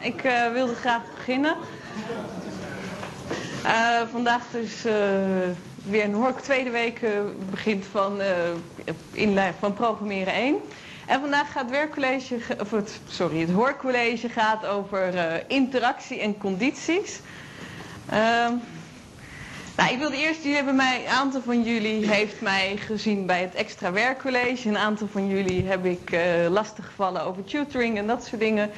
Ik uh, wilde graag beginnen. Uh, vandaag dus uh, weer een hoor tweede week begint van, inleid, van programmeren 1. En vandaag gaat het werkcollege, of sorry, het hoorcollege gaat over interactie en condities. Ehm, nou, ik wilde eerst, jullie hebben mij, een aantal van jullie heeft mij gezien bij het extra werkcollege. Een aantal van jullie heb ik lastig gevallen over tutoring en dat soort dingen.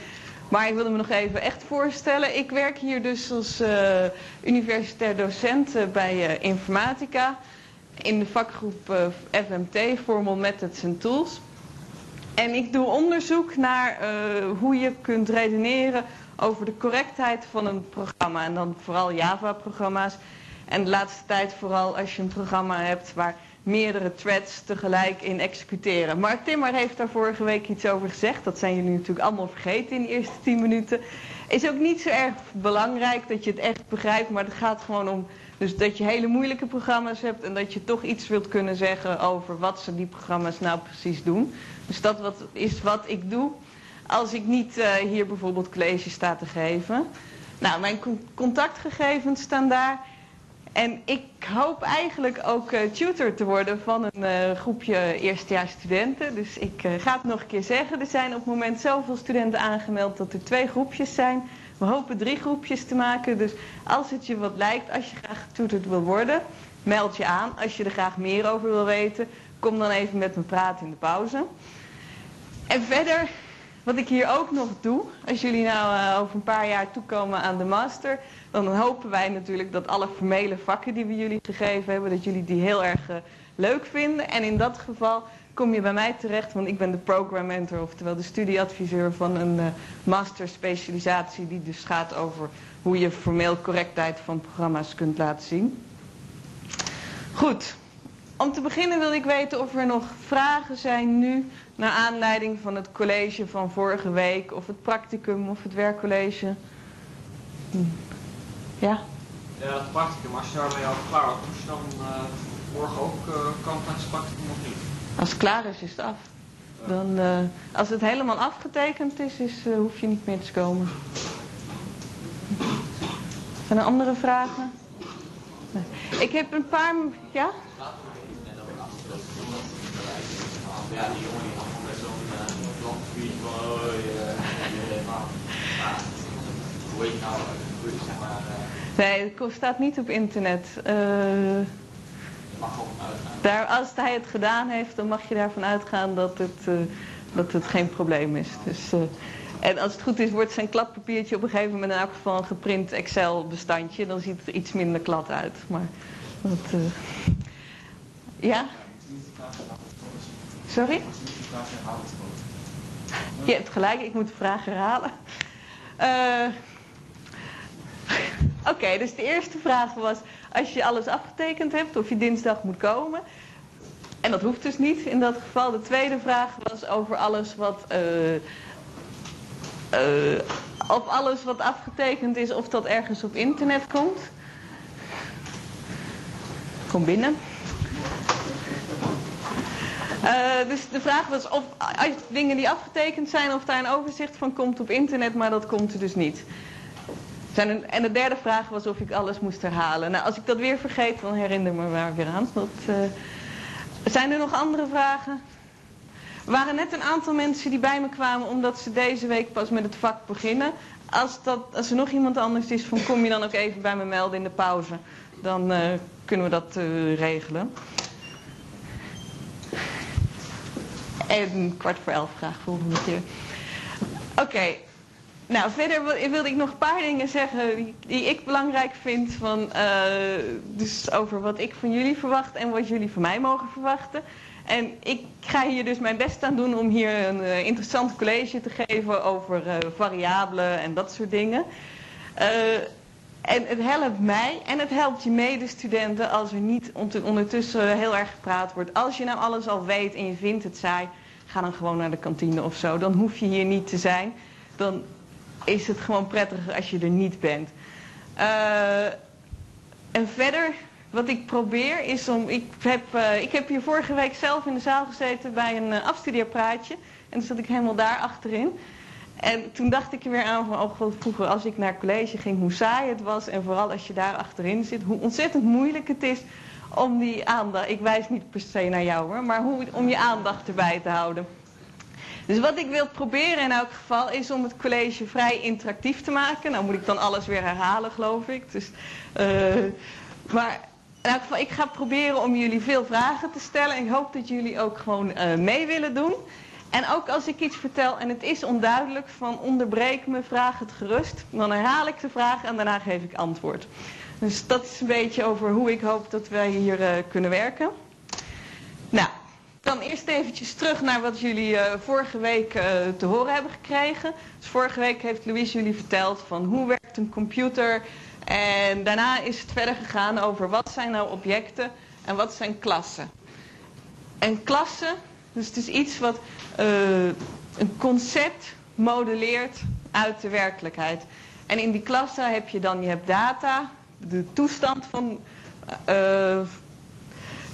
Maar ik wilde me nog even echt voorstellen. Ik werk hier dus als uh, universitair docent uh, bij informatica. In de vakgroep FMT, Formal Methods and Tools. En ik doe onderzoek naar hoe je kunt redeneren over de correctheid van een programma. En dan vooral Java-programma's. En de laatste tijd vooral als je een programma hebt waar meerdere threads tegelijk in executeren. Mark Timmer heeft daar vorige week iets over gezegd. Dat zijn jullie natuurlijk allemaal vergeten in de eerste 10 minuten. Is ook niet zo erg belangrijk dat je het echt begrijpt, maar het gaat gewoon om dus dat je hele moeilijke programma's hebt en dat je toch iets wilt kunnen zeggen over wat ze die programma's nou precies doen. Dus dat wat, is wat ik doe als ik niet uh, hier bijvoorbeeld college sta te geven. Nou, mijn contactgegevens staan daar. En ik hoop eigenlijk ook uh, tutor te worden van een uh, groepje eerstejaars studenten. Dus ik uh, ga het nog een keer zeggen. Er zijn op het moment zoveel studenten aangemeld dat er twee groepjes zijn. We hopen drie groepjes te maken. Dus als het je wat lijkt, als je graag getutord wil worden, meld je aan. Als je er graag meer over wil weten, kom dan even met me praten in de pauze. En verder, wat ik hier ook nog doe, als jullie nou over een paar jaar toekomen aan de master dan hopen wij natuurlijk dat alle formele vakken die we jullie gegeven hebben, dat jullie die heel erg uh, leuk vinden. En in dat geval kom je bij mij terecht, want ik ben de program mentor, oftewel de studieadviseur van een uh, master specialisatie die dus gaat over hoe je formeel correctheid van programma's kunt laten zien. Goed, om te beginnen wil ik weten of er nog vragen zijn nu naar aanleiding van het college van vorige week of het practicum of het werkcollege. Ja? Ja, het practicum, als je daarmee al klaar was, moest je dan uh, morgen ook uh, kant naar het practicum of niet? Als het klaar is, is het af. Dan, uh, als het helemaal afgetekend is, is hoef je niet meer te komen. Zijn er andere vragen? Nee. Ik heb een paar... Ja? Ja, die jongen die had met zo'n landgebied van, oh, hoe heet je Nee, het staat niet op internet. Uh, daar, als hij het gedaan heeft, dan mag je daarvan uitgaan dat het, uh, dat het geen probleem is. Dus, uh, en als het goed is, wordt zijn kladpapiertje op een gegeven moment in elk geval een geprint Excel bestandje. Dan ziet het er iets minder klad uit. Maar dat, ja? Sorry? Je hebt gelijk, ik moet de vraag herhalen. Oké, dus de eerste vraag was, als je alles afgetekend hebt, of je dinsdag moet komen. En dat hoeft dus niet in dat geval. De tweede vraag was over alles wat, uh, uh, of alles wat afgetekend is, of dat ergens op internet komt. Kom binnen. Uh, dus de vraag was of dingen die afgetekend zijn, of daar een overzicht van komt op internet, maar dat komt er dus niet. En de derde vraag was of ik alles moest herhalen. Nou, als ik dat weer vergeet, dan herinner me maar weer aan. Uh... Zijn er nog andere vragen? Er waren net een aantal mensen die bij me kwamen omdat ze deze week pas met het vak beginnen. Als, dat, als er nog iemand anders is, van kom je dan ook even bij me melden in de pauze. Dan uh, kunnen we dat uh, regelen. En kwart voor elf graag volgende keer. Oké. Nou, verder wilde ik nog een paar dingen zeggen die, ik belangrijk vind. Van, uh, dus over wat ik van jullie verwacht en wat jullie van mij mogen verwachten. En ik ga hier dus mijn best aan doen om hier een uh, interessant college te geven over uh, variabelen en dat soort dingen. en het helpt mij en het helpt je medestudenten als er niet ondertussen heel erg gepraat wordt. Als je nou alles al weet en je vindt het saai, ga dan gewoon naar de kantine of zo. Dan hoef je hier niet te zijn. Dan is het gewoon prettiger als je er niet bent. Uh, en verder, wat ik probeer is om... Ik heb, uh, ik heb hier vorige week zelf in de zaal gezeten bij een uh. En dan zat ik helemaal daar achterin. En toen dacht ik er weer aan van, oh, vroeger als ik naar college ging, hoe saai het was. En vooral als je daar achterin zit, hoe ontzettend moeilijk het is om die aandacht, ik wijs niet per se naar jou hoor, maar hoe, om je aandacht erbij te houden. Dus wat ik wil proberen in elk geval is om het college vrij interactief te maken. Nou moet ik dan alles weer herhalen geloof ik. Dus, uh, maar in elk geval, ik ga proberen om jullie veel vragen te stellen. En ik hoop dat jullie ook gewoon uh, mee willen doen. En ook als ik iets vertel en het is onduidelijk, van onderbreek me, vraag het gerust. Dan herhaal ik de vraag en daarna geef ik antwoord. Dus dat is een beetje over hoe ik hoop dat wij hier uh, kunnen werken. Dan eerst eventjes terug naar wat jullie uh, vorige week uh, te horen hebben gekregen. Dus vorige week heeft Louise jullie verteld van hoe werkt een computer. En daarna is het verder gegaan over wat zijn nou objecten en wat zijn klassen. En klassen, dus het is iets wat uh, een concept modelleert uit de werkelijkheid. En in die klassen heb je dan, je hebt data, de toestand van,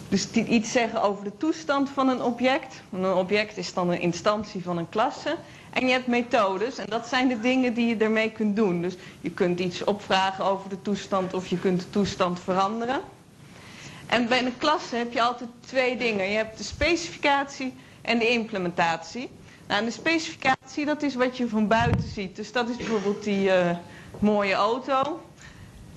dus iets zeggen over de toestand van een object. Een object is dan een instantie van een klasse. En je hebt methodes en dat zijn de dingen die je ermee kunt doen. Dus je kunt iets opvragen over de toestand of je kunt de toestand veranderen. En bij een klasse heb je altijd twee dingen. Je hebt de specificatie en de implementatie. Nou, de specificatie dat is wat je van buiten ziet. Dus dat is bijvoorbeeld die uh, mooie auto.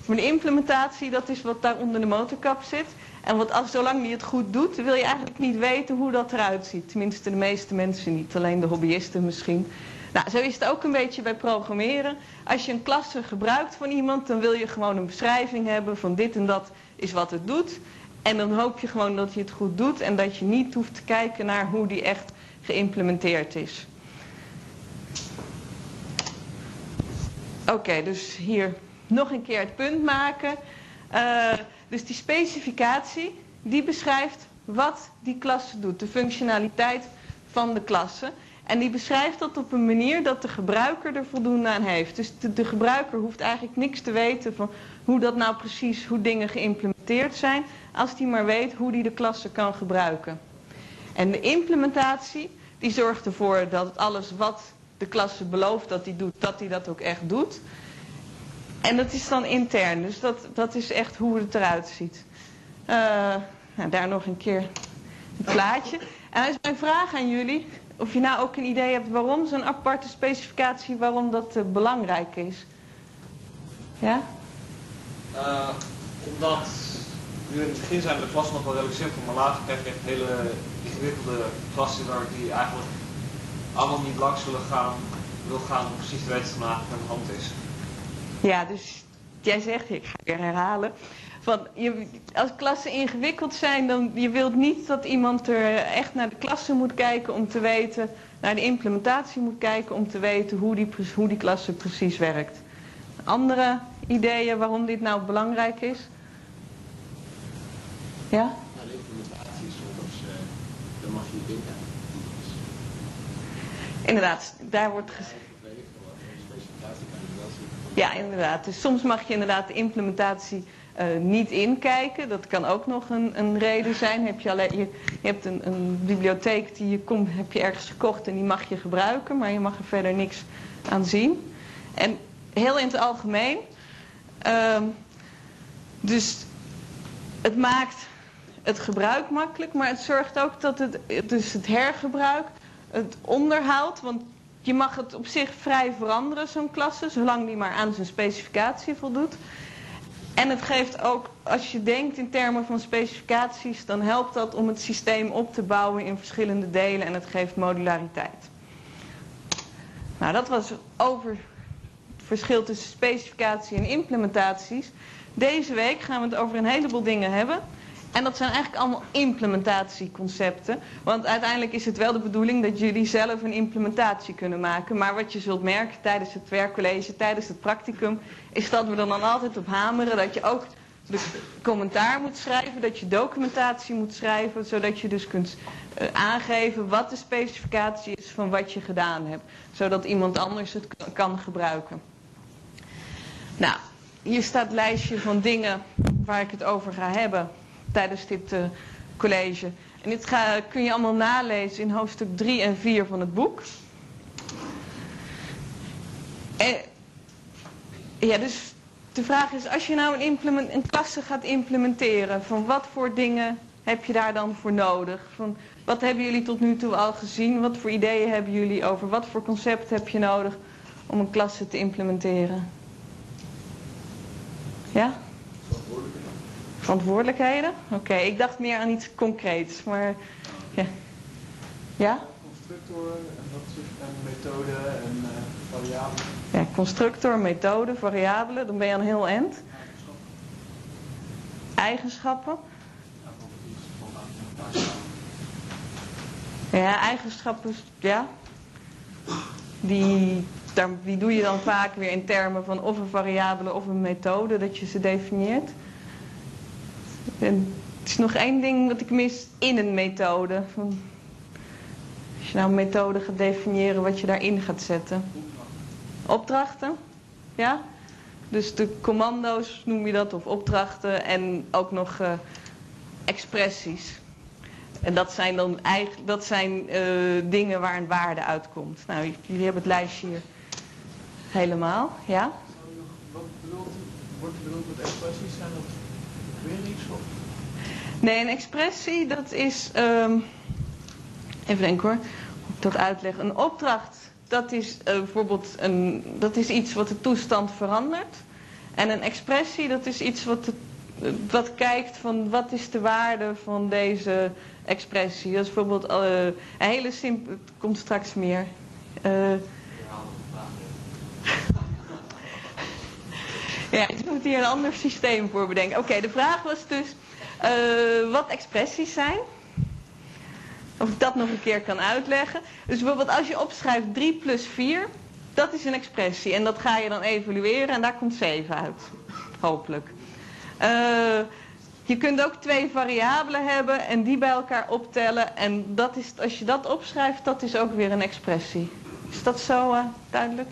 Maar de implementatie dat is wat daar onder de motorkap zit. En wat als, zolang die het goed doet, wil je eigenlijk niet weten hoe dat eruit ziet. Tenminste, de meeste mensen niet. Alleen de hobbyisten misschien. Nou, zo is het ook een beetje bij programmeren. Als je een klasse gebruikt van iemand, dan wil je gewoon een beschrijving hebben van dit en dat is wat het doet. En dan hoop je gewoon dat hij het goed doet en dat je niet hoeft te kijken naar hoe die echt geïmplementeerd is. Oké, dus hier nog een keer het punt maken. Uh, dus die specificatie, die beschrijft wat die klasse doet, de functionaliteit van de klasse. En die beschrijft dat op een manier dat de gebruiker er voldoende aan heeft. Dus de, gebruiker hoeft eigenlijk niks te weten van hoe dat nou precies, hoe dingen geïmplementeerd zijn, als die maar weet hoe die de klasse kan gebruiken. En de implementatie, die zorgt ervoor dat alles wat de klasse belooft dat hij doet, dat hij dat ook echt doet. En dat is dan intern, dus dat, dat is echt hoe het eruit ziet. Uh, nou, daar nog een keer het plaatje. En dan is mijn vraag aan jullie, of je nou ook een idee hebt waarom zo'n aparte specificatie, waarom dat uh, belangrijk is. Ja? Omdat, nu in het begin zijn de klassen nog wel redelijk simpel, maar later krijg je echt hele ingewikkelde klassen waar die eigenlijk allemaal niet langs zullen gaan, wil gaan om precies te weten aan de hand is. Ja, dus jij zegt, ik ga weer herhalen. Van, je, als klassen ingewikkeld zijn, dan je wilt niet dat iemand er echt naar de klasse moet kijken om te weten, naar de implementatie moet kijken om te weten hoe die, hoe die klasse precies werkt. Andere ideeën waarom dit nou belangrijk is? Ja? Nou, de implementatie is soms, dan mag je niet. Inderdaad, daar wordt gezegd. Ja, inderdaad. Dus soms mag je inderdaad de implementatie uh, niet inkijken. Dat kan ook nog een, een reden zijn. Heb je, alleen, je, hebt een, een, bibliotheek die je komt, heb je ergens gekocht en die mag je gebruiken, maar je mag er verder niks aan zien. En heel in het algemeen. Uh, dus het maakt het gebruik makkelijk, maar het zorgt ook dat het, dus het hergebruik, het onderhoud, want je mag het op zich vrij veranderen, zo'n klasse, zolang die maar aan zijn specificatie voldoet. En het geeft ook, als je denkt in termen van specificaties, dan helpt dat om het systeem op te bouwen in verschillende delen en het geeft modulariteit. Nou, dat was over het verschil tussen specificatie en implementaties. Deze week gaan we het over een heleboel dingen hebben. En dat zijn eigenlijk allemaal implementatieconcepten. Want uiteindelijk is het wel de bedoeling dat jullie zelf een implementatie kunnen maken. Maar wat je zult merken tijdens het werkcollege, tijdens het practicum, is dat we er dan altijd op hameren dat je ook de commentaar moet schrijven, dat je documentatie moet schrijven, zodat je dus kunt uh, aangeven wat de specificatie is van wat je gedaan hebt. Zodat iemand anders het kan gebruiken. Nou, hier staat het lijstje van dingen waar ik het over ga hebben tijdens dit uh, college. En dit ga, kun je allemaal nalezen in hoofdstuk 3 en 4 van het boek. Ja, dus de vraag is, als je nou een, een klasse gaat implementeren, van wat voor dingen heb je daar dan voor nodig? Van, wat hebben jullie tot nu toe al gezien? Wat voor ideeën hebben jullie over? Wat voor concept heb je nodig om een klasse te implementeren? Ja? Verantwoordelijkheden? Oké, ik dacht meer aan iets concreets, maar ja. Ja? Constructor en dat soort en methode en uh, variabelen. Ja, constructor, methode, variabelen, dan ben je aan heel end. Eigenschappen. Ja, eigenschappen, ja. Die, daar, die doe je dan vaak weer in termen van of een variabele of een methode, dat je ze definieert. En het is nog één ding wat ik mis in een methode. Als je nou een methode gaat definiëren, wat je daarin gaat zetten. Opdrachten, ja. Dus de commando's noem je dat, of opdrachten. En ook nog uh, expressies. En dat zijn dan eigenlijk dat zijn, uh, dingen waar een waarde uitkomt. Nou, jullie hebben het lijstje hier helemaal, ja? Wat bedoelt? Wordt bedoeld met expressies? Zijn Nee, een expressie dat is... Um, even denken hoor, hoe ik dat uitleg. Een opdracht, dat is uh, bijvoorbeeld een, dat is iets wat de toestand verandert. En een expressie, dat is iets wat, de, kijkt van wat is de waarde van deze expressie. Dat is bijvoorbeeld uh, een hele simpele, het komt straks meer. Uh, ja, ik moet hier een ander systeem voor bedenken. Oké, de vraag was dus uh, wat expressies zijn. Of ik dat nog een keer kan uitleggen. Dus bijvoorbeeld als je opschrijft 3 plus 4, dat is een expressie. En dat ga je dan evalueren en daar komt 7 uit. Hopelijk. Uh, je kunt ook twee variabelen hebben en die bij elkaar optellen. En dat is, als je dat opschrijft, dat is ook weer een expressie. Is dat zo uh, duidelijk?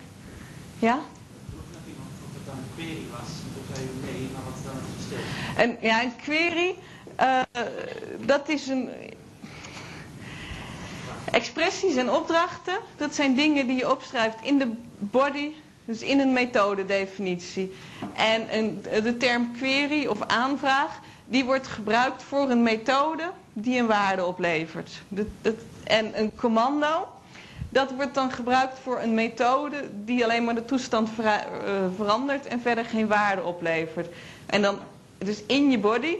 Ja? Of het dan een query was, je nee, maar wat dan het verschil? En ja, een query, uh, dat is een... Expressies en opdrachten, dat zijn dingen die je opschrijft in de body, dus in een methodedefinitie. En een, de term query of aanvraag, die wordt gebruikt voor een methode die een waarde oplevert. En een commando, dat wordt dan gebruikt voor een methode die alleen maar de toestand uh, verandert en verder geen waarde oplevert. En dan, dus in je body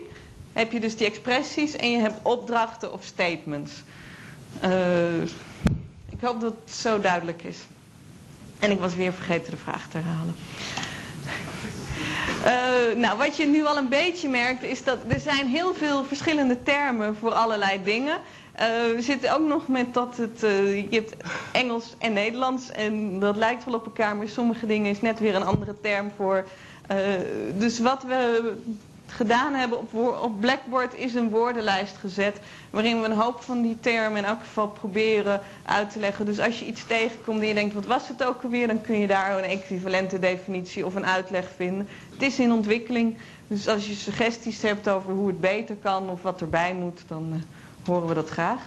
heb je dus die expressies en je hebt opdrachten of statements. Uh, ik hoop dat het zo duidelijk is. En ik was weer vergeten de vraag te herhalen. Uh, nou, wat je nu al een beetje merkt is dat er zijn heel veel verschillende termen voor allerlei dingen. Uh, we zitten ook nog met dat het, uh, je hebt Engels en Nederlands en dat lijkt wel op elkaar, maar sommige dingen is net weer een andere term voor. dus wat we gedaan hebben op, op Blackboard is een woordenlijst gezet. Waarin we een hoop van die termen in elk geval proberen uit te leggen. Dus als je iets tegenkomt en je denkt wat was het ook alweer. Dan kun je daar een equivalente definitie of een uitleg vinden. Het is in ontwikkeling. Dus als je suggesties hebt over hoe het beter kan of wat erbij moet. Dan horen we dat graag.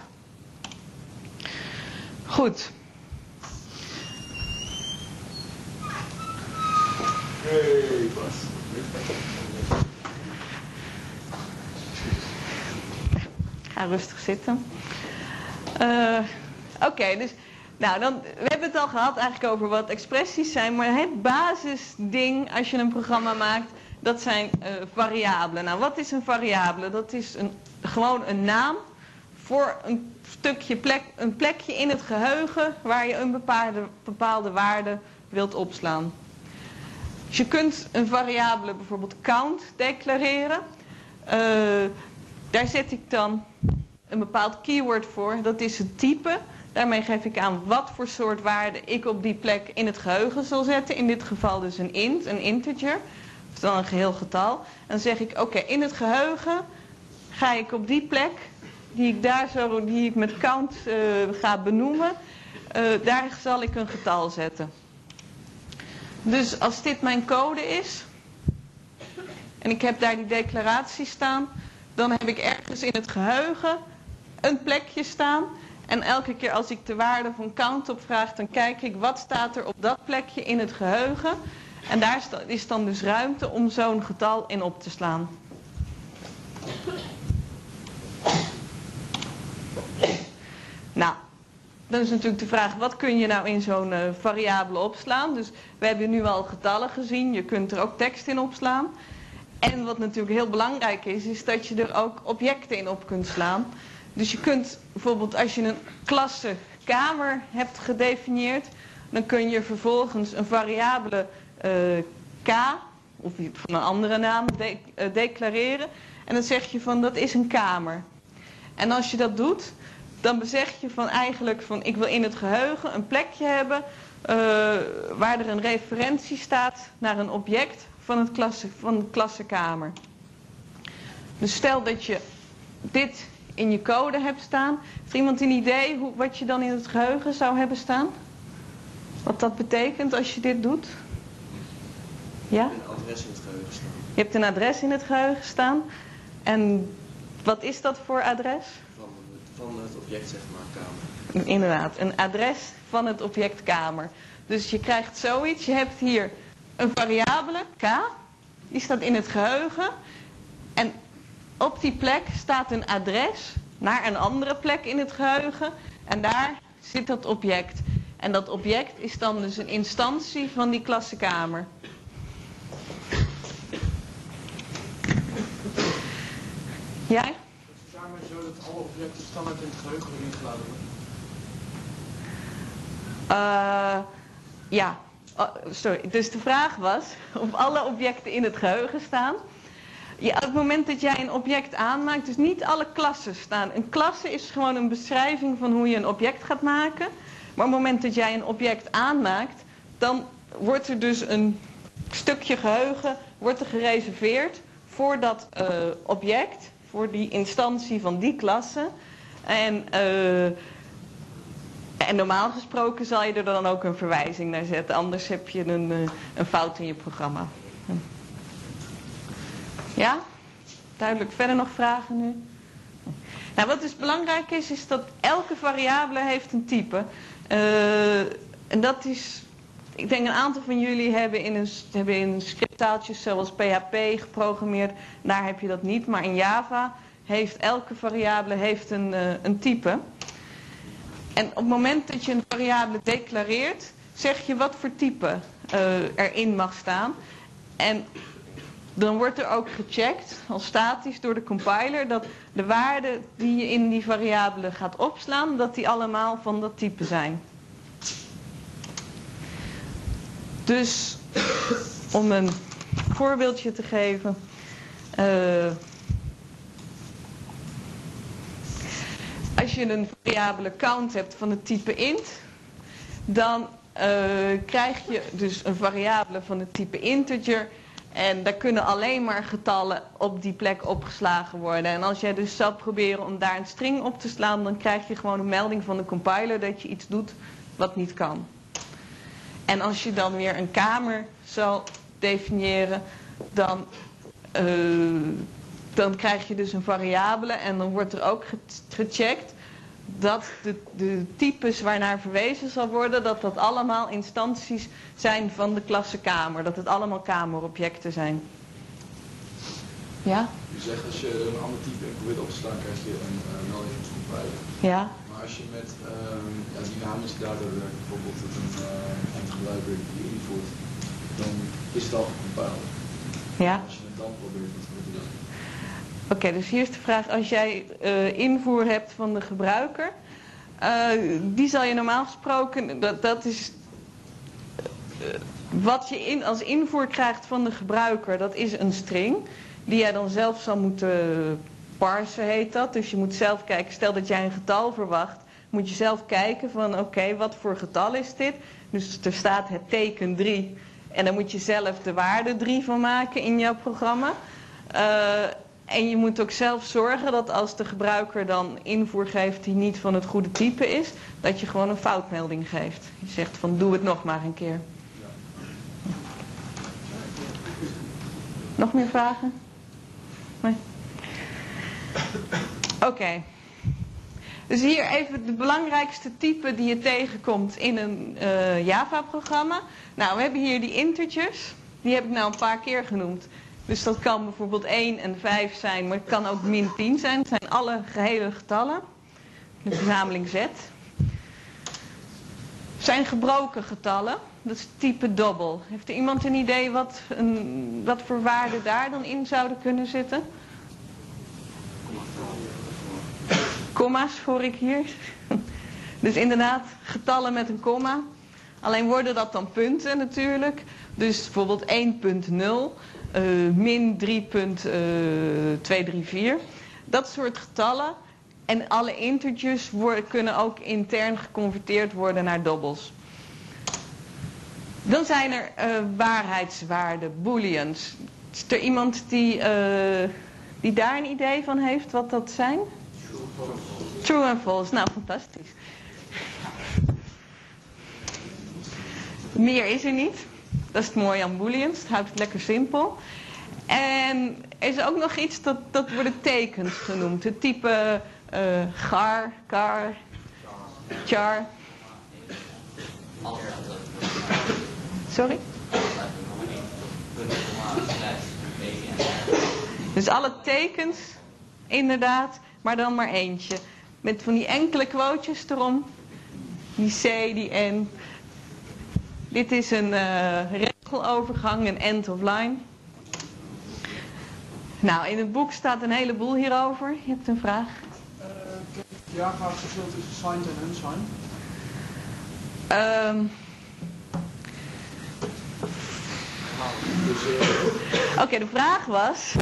Goed. Hey, Bas. Ga rustig zitten. Uh, Oké, dus nou, dan, we hebben het al gehad eigenlijk over wat expressies zijn, maar het basisding als je een programma maakt, dat zijn uh, variabelen. Nou, wat is een variabele? Dat is een, gewoon een naam voor een stukje plek, een plekje in het geheugen waar je een bepaalde, bepaalde waarde wilt opslaan. Dus je kunt een variabele bijvoorbeeld count declareren. Uh, daar zet ik dan een bepaald keyword voor. Dat is het type. Daarmee geef ik aan wat voor soort waarde ik op die plek in het geheugen zal zetten. In dit geval dus een int, een integer. Of dan een geheel getal. En dan zeg ik, oké, in het geheugen ga ik op die plek, die ik daar zo, die ik met count uh, ga benoemen, uh, daar zal ik een getal zetten. Dus als dit mijn code is, en ik heb daar die declaratie staan, dan heb ik ergens in het geheugen een plekje staan En elke keer als ik de waarde van count opvraag, dan kijk ik wat staat er op dat plekje in het geheugen. En daar is dan dus ruimte om zo'n getal in op te slaan. Nou, dan is natuurlijk de vraag, wat kun je nou in zo'n uh, variabele opslaan? Dus we hebben nu al getallen gezien, je kunt er ook tekst in opslaan. En wat natuurlijk heel belangrijk is, is dat je er ook objecten in op kunt slaan. Dus je kunt bijvoorbeeld als je een klasse kamer hebt gedefinieerd, dan kun je vervolgens een variabele uh, k, of van een andere naam, de, uh, declareren. En dan zeg je van dat is een kamer. En als je dat doet, dan bezeg je van eigenlijk van ik wil in het geheugen een plekje hebben uh, waar er een referentie staat naar een object van, het klasse, van de klassekamer. Dus stel dat je dit in je code hebt staan. Heeft iemand een idee hoe, wat je dan in het geheugen zou hebben staan? Wat dat betekent als je dit doet? Ja? Een adres in het geheugen staan. Je hebt een adres in het geheugen staan. En wat is dat voor adres? Van, van het object, zeg maar, kamer. Inderdaad, een adres van het object kamer. Dus je krijgt zoiets. Je hebt hier een variabele, k. Die staat in het geheugen. En op die plek staat een adres naar een andere plek in het geheugen. En daar zit dat object. En dat object is dan dus een instantie van die klassekamer. Jij? Het is daarmee zo dat alle objecten standaard in het geheugen ingeladen worden. Uh, ja. Oh, sorry. Dus de vraag was of alle objecten in het geheugen staan. Ja, op het moment dat jij een object aanmaakt, dus niet alle klassen staan. Een klasse is gewoon een beschrijving van hoe je een object gaat maken. Maar op het moment dat jij een object aanmaakt, dan wordt er dus een stukje geheugen wordt er gereserveerd voor dat uh, object, voor die instantie van die klasse. En, uh, en normaal gesproken zal je er dan ook een verwijzing naar zetten, anders heb je een, uh, een fout in je programma. Ja? Duidelijk. Verder nog vragen nu? Nou, wat dus belangrijk is, is dat elke variabele heeft een type. Uh, en dat is, ik denk een aantal van jullie hebben in, een, hebben in scripttaaltjes zoals PHP geprogrammeerd. Daar heb je dat niet, maar in Java heeft elke variabele heeft een, uh, een type. En op het moment dat je een variabele declareert, zeg je wat voor type uh, erin mag staan. En dan wordt er ook gecheckt, als statisch door de compiler, dat de waarden die je in die variabele gaat opslaan, dat die allemaal van dat type zijn. Dus, om een voorbeeldje te geven. Uh, als je een variabele count hebt van het type int, dan uh, krijg je dus een variabele van het type integer en daar kunnen alleen maar getallen op die plek opgeslagen worden. En als jij dus zou proberen om daar een string op te slaan, dan krijg je gewoon een melding van de compiler dat je iets doet wat niet kan. En als je dan weer een kamer zou definiëren, dan, uh, dan krijg je dus een variabele en dan wordt er ook gecheckt dat de, de types waarnaar verwezen zal worden, dat dat allemaal instanties zijn van de klasse kamer. Dat het allemaal kamerobjecten zijn. Ja? U zegt als je een ander type in probeert op te slaan, krijg je een uh, melding van. Ja. Als je met uh, ja, dynamisch daardoor werkt, bijvoorbeeld met een uh, eindgebruiker die invoert, dan is het al gecompiled. Ja. Als je het dan probeert, wat er dan? Oké, okay, dus hier is de vraag, als jij uh, invoer hebt van de gebruiker, uh, die zal je normaal gesproken, dat, dat is wat je in, als invoer krijgt van de gebruiker, dat is een string, die jij dan zelf zal moeten parsen, heet dat. Dus je moet zelf kijken, stel dat jij een getal verwacht, moet je zelf kijken van oké, wat voor getal is dit? Dus er staat het teken 3 en dan moet je zelf de waarde 3 van maken in jouw programma. En je moet ook zelf zorgen dat als de gebruiker dan invoer geeft die niet van het goede type is, dat je gewoon een foutmelding geeft. Je zegt van doe het nog maar een keer. Nog meer vragen? Nee? Oké. Dus hier even de belangrijkste typen die je tegenkomt in een eh, Java-programma. Nou, we hebben hier die integers. Die heb ik nou een paar keer genoemd. Dus dat kan bijvoorbeeld 1 en 5 zijn, maar het kan ook min 10 zijn. Het zijn alle gehele getallen. De verzameling Z. Zijn gebroken getallen. Dat is type double. Heeft er iemand een idee wat, een, wat voor waarden daar dan in zouden kunnen zitten? Komma's hoor ik hier. Dus inderdaad, getallen met een komma. Alleen worden dat dan punten natuurlijk. Dus bijvoorbeeld 1.0, uh, min 3.234. Dat soort getallen. En alle integers worden, kunnen ook intern geconverteerd worden naar dobbels. Dan zijn er uh, waarheidswaarden, booleans. Is er iemand die, die daar een idee van heeft wat dat zijn? En false. Nou, fantastisch. Meer is er niet. Dat is het mooie aan booleans. Het houdt het lekker simpel. En er is ook nog iets, dat, dat worden tekens genoemd. Het type uh, gar, car, char. Sorry? Dus alle tekens, inderdaad, maar dan maar eentje. Met van die enkele quotejes erom. Die C, die N. Dit is een uh, regelovergang, een end of line. Nou, in het boek staat een heleboel hierover. Je hebt een vraag. Uh, Java verschil tussen signed en unsigned? Um, Oké, okay, de vraag was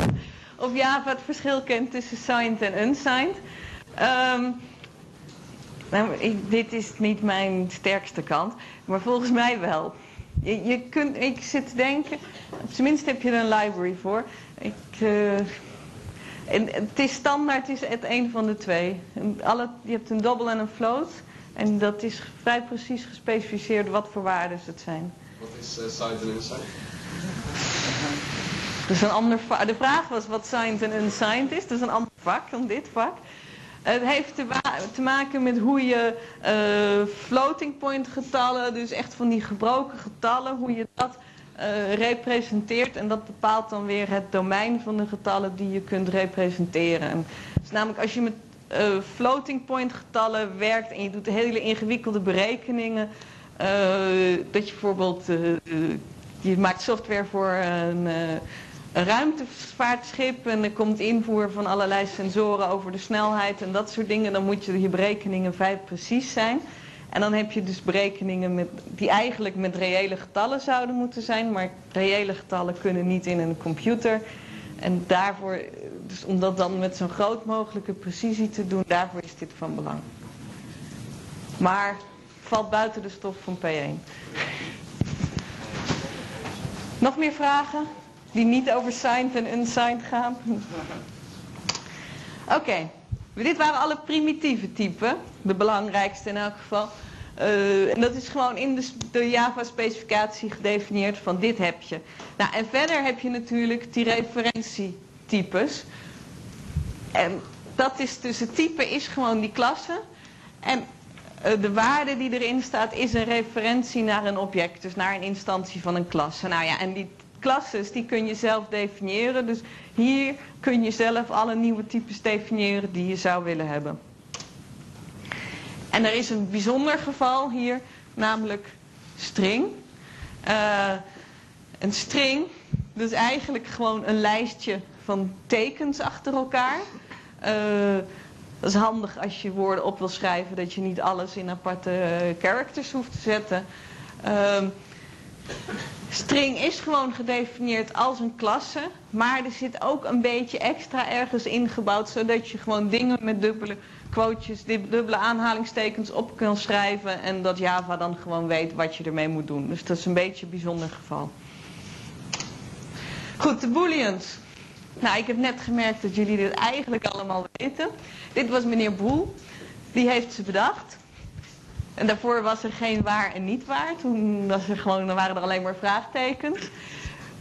of Java het verschil kent tussen signed en unsigned. Um, nou, ik, dit is niet mijn sterkste kant, maar volgens mij wel. Je, je kunt, ik zit te denken, tenminste heb je er een library voor. Ik, uh, en het is standaard, het is het een van de twee. Alle, je hebt een double en een float. En dat is vrij precies gespecificeerd wat voor waarden het zijn. Wat is uh, signed en unsigned? Dus een ander vak. De vraag was wat signed en unsigned is. Dat is een ander vak dan dit vak. Het heeft te, maken met hoe je uh, floating point getallen, dus echt van die gebroken getallen, hoe je dat uh, representeert. En dat bepaalt dan weer het domein van de getallen die je kunt representeren. En dus namelijk als je met uh, floating point getallen werkt en je doet hele ingewikkelde berekeningen. dat je bijvoorbeeld, je maakt software voor een ruimtevaartschip en er komt invoer van allerlei sensoren over de snelheid en dat soort dingen, dan moet je je berekeningen vrij precies zijn. En dan heb je dus berekeningen met, die eigenlijk met reële getallen zouden moeten zijn, maar reële getallen kunnen niet in een computer. En daarvoor, dus om dat dan met zo'n groot mogelijke precisie te doen, daarvoor is dit van belang. Maar valt buiten de stof van P1. Nog meer vragen? Die niet over signed en unsigned gaan. Oké, okay. dit waren alle primitieve typen. De belangrijkste in elk geval. Uh, en dat is gewoon in de, de Java-specificatie gedefinieerd van dit heb je. Nou, en verder heb je natuurlijk die referentietypes. En dat is dus het type is gewoon die klasse. En uh, de waarde die erin staat is een referentie naar een object. Dus naar een instantie van een klasse. Nou ja, en die klasses die kun je zelf definiëren. Dus hier kun je zelf alle nieuwe types definiëren die je zou willen hebben. En er is een bijzonder geval hier, namelijk string. Uh, een string, dus eigenlijk gewoon een lijstje van tekens achter elkaar. Uh, dat is handig als je woorden op wil schrijven, dat je niet alles in aparte characters hoeft te zetten. String is gewoon gedefinieerd als een klasse, maar er zit ook een beetje extra ergens ingebouwd, zodat je gewoon dingen met dubbele quotejes, dubbele aanhalingstekens op kan schrijven en dat Java dan gewoon weet wat je ermee moet doen. Dus dat is een beetje een bijzonder geval. Goed, de booleans. Nou, ik heb net gemerkt dat jullie dit eigenlijk allemaal weten. Dit was meneer Boel. Die heeft ze bedacht. En daarvoor was er geen waar en niet waar. Toen was er gewoon, dan waren er alleen maar vraagtekens.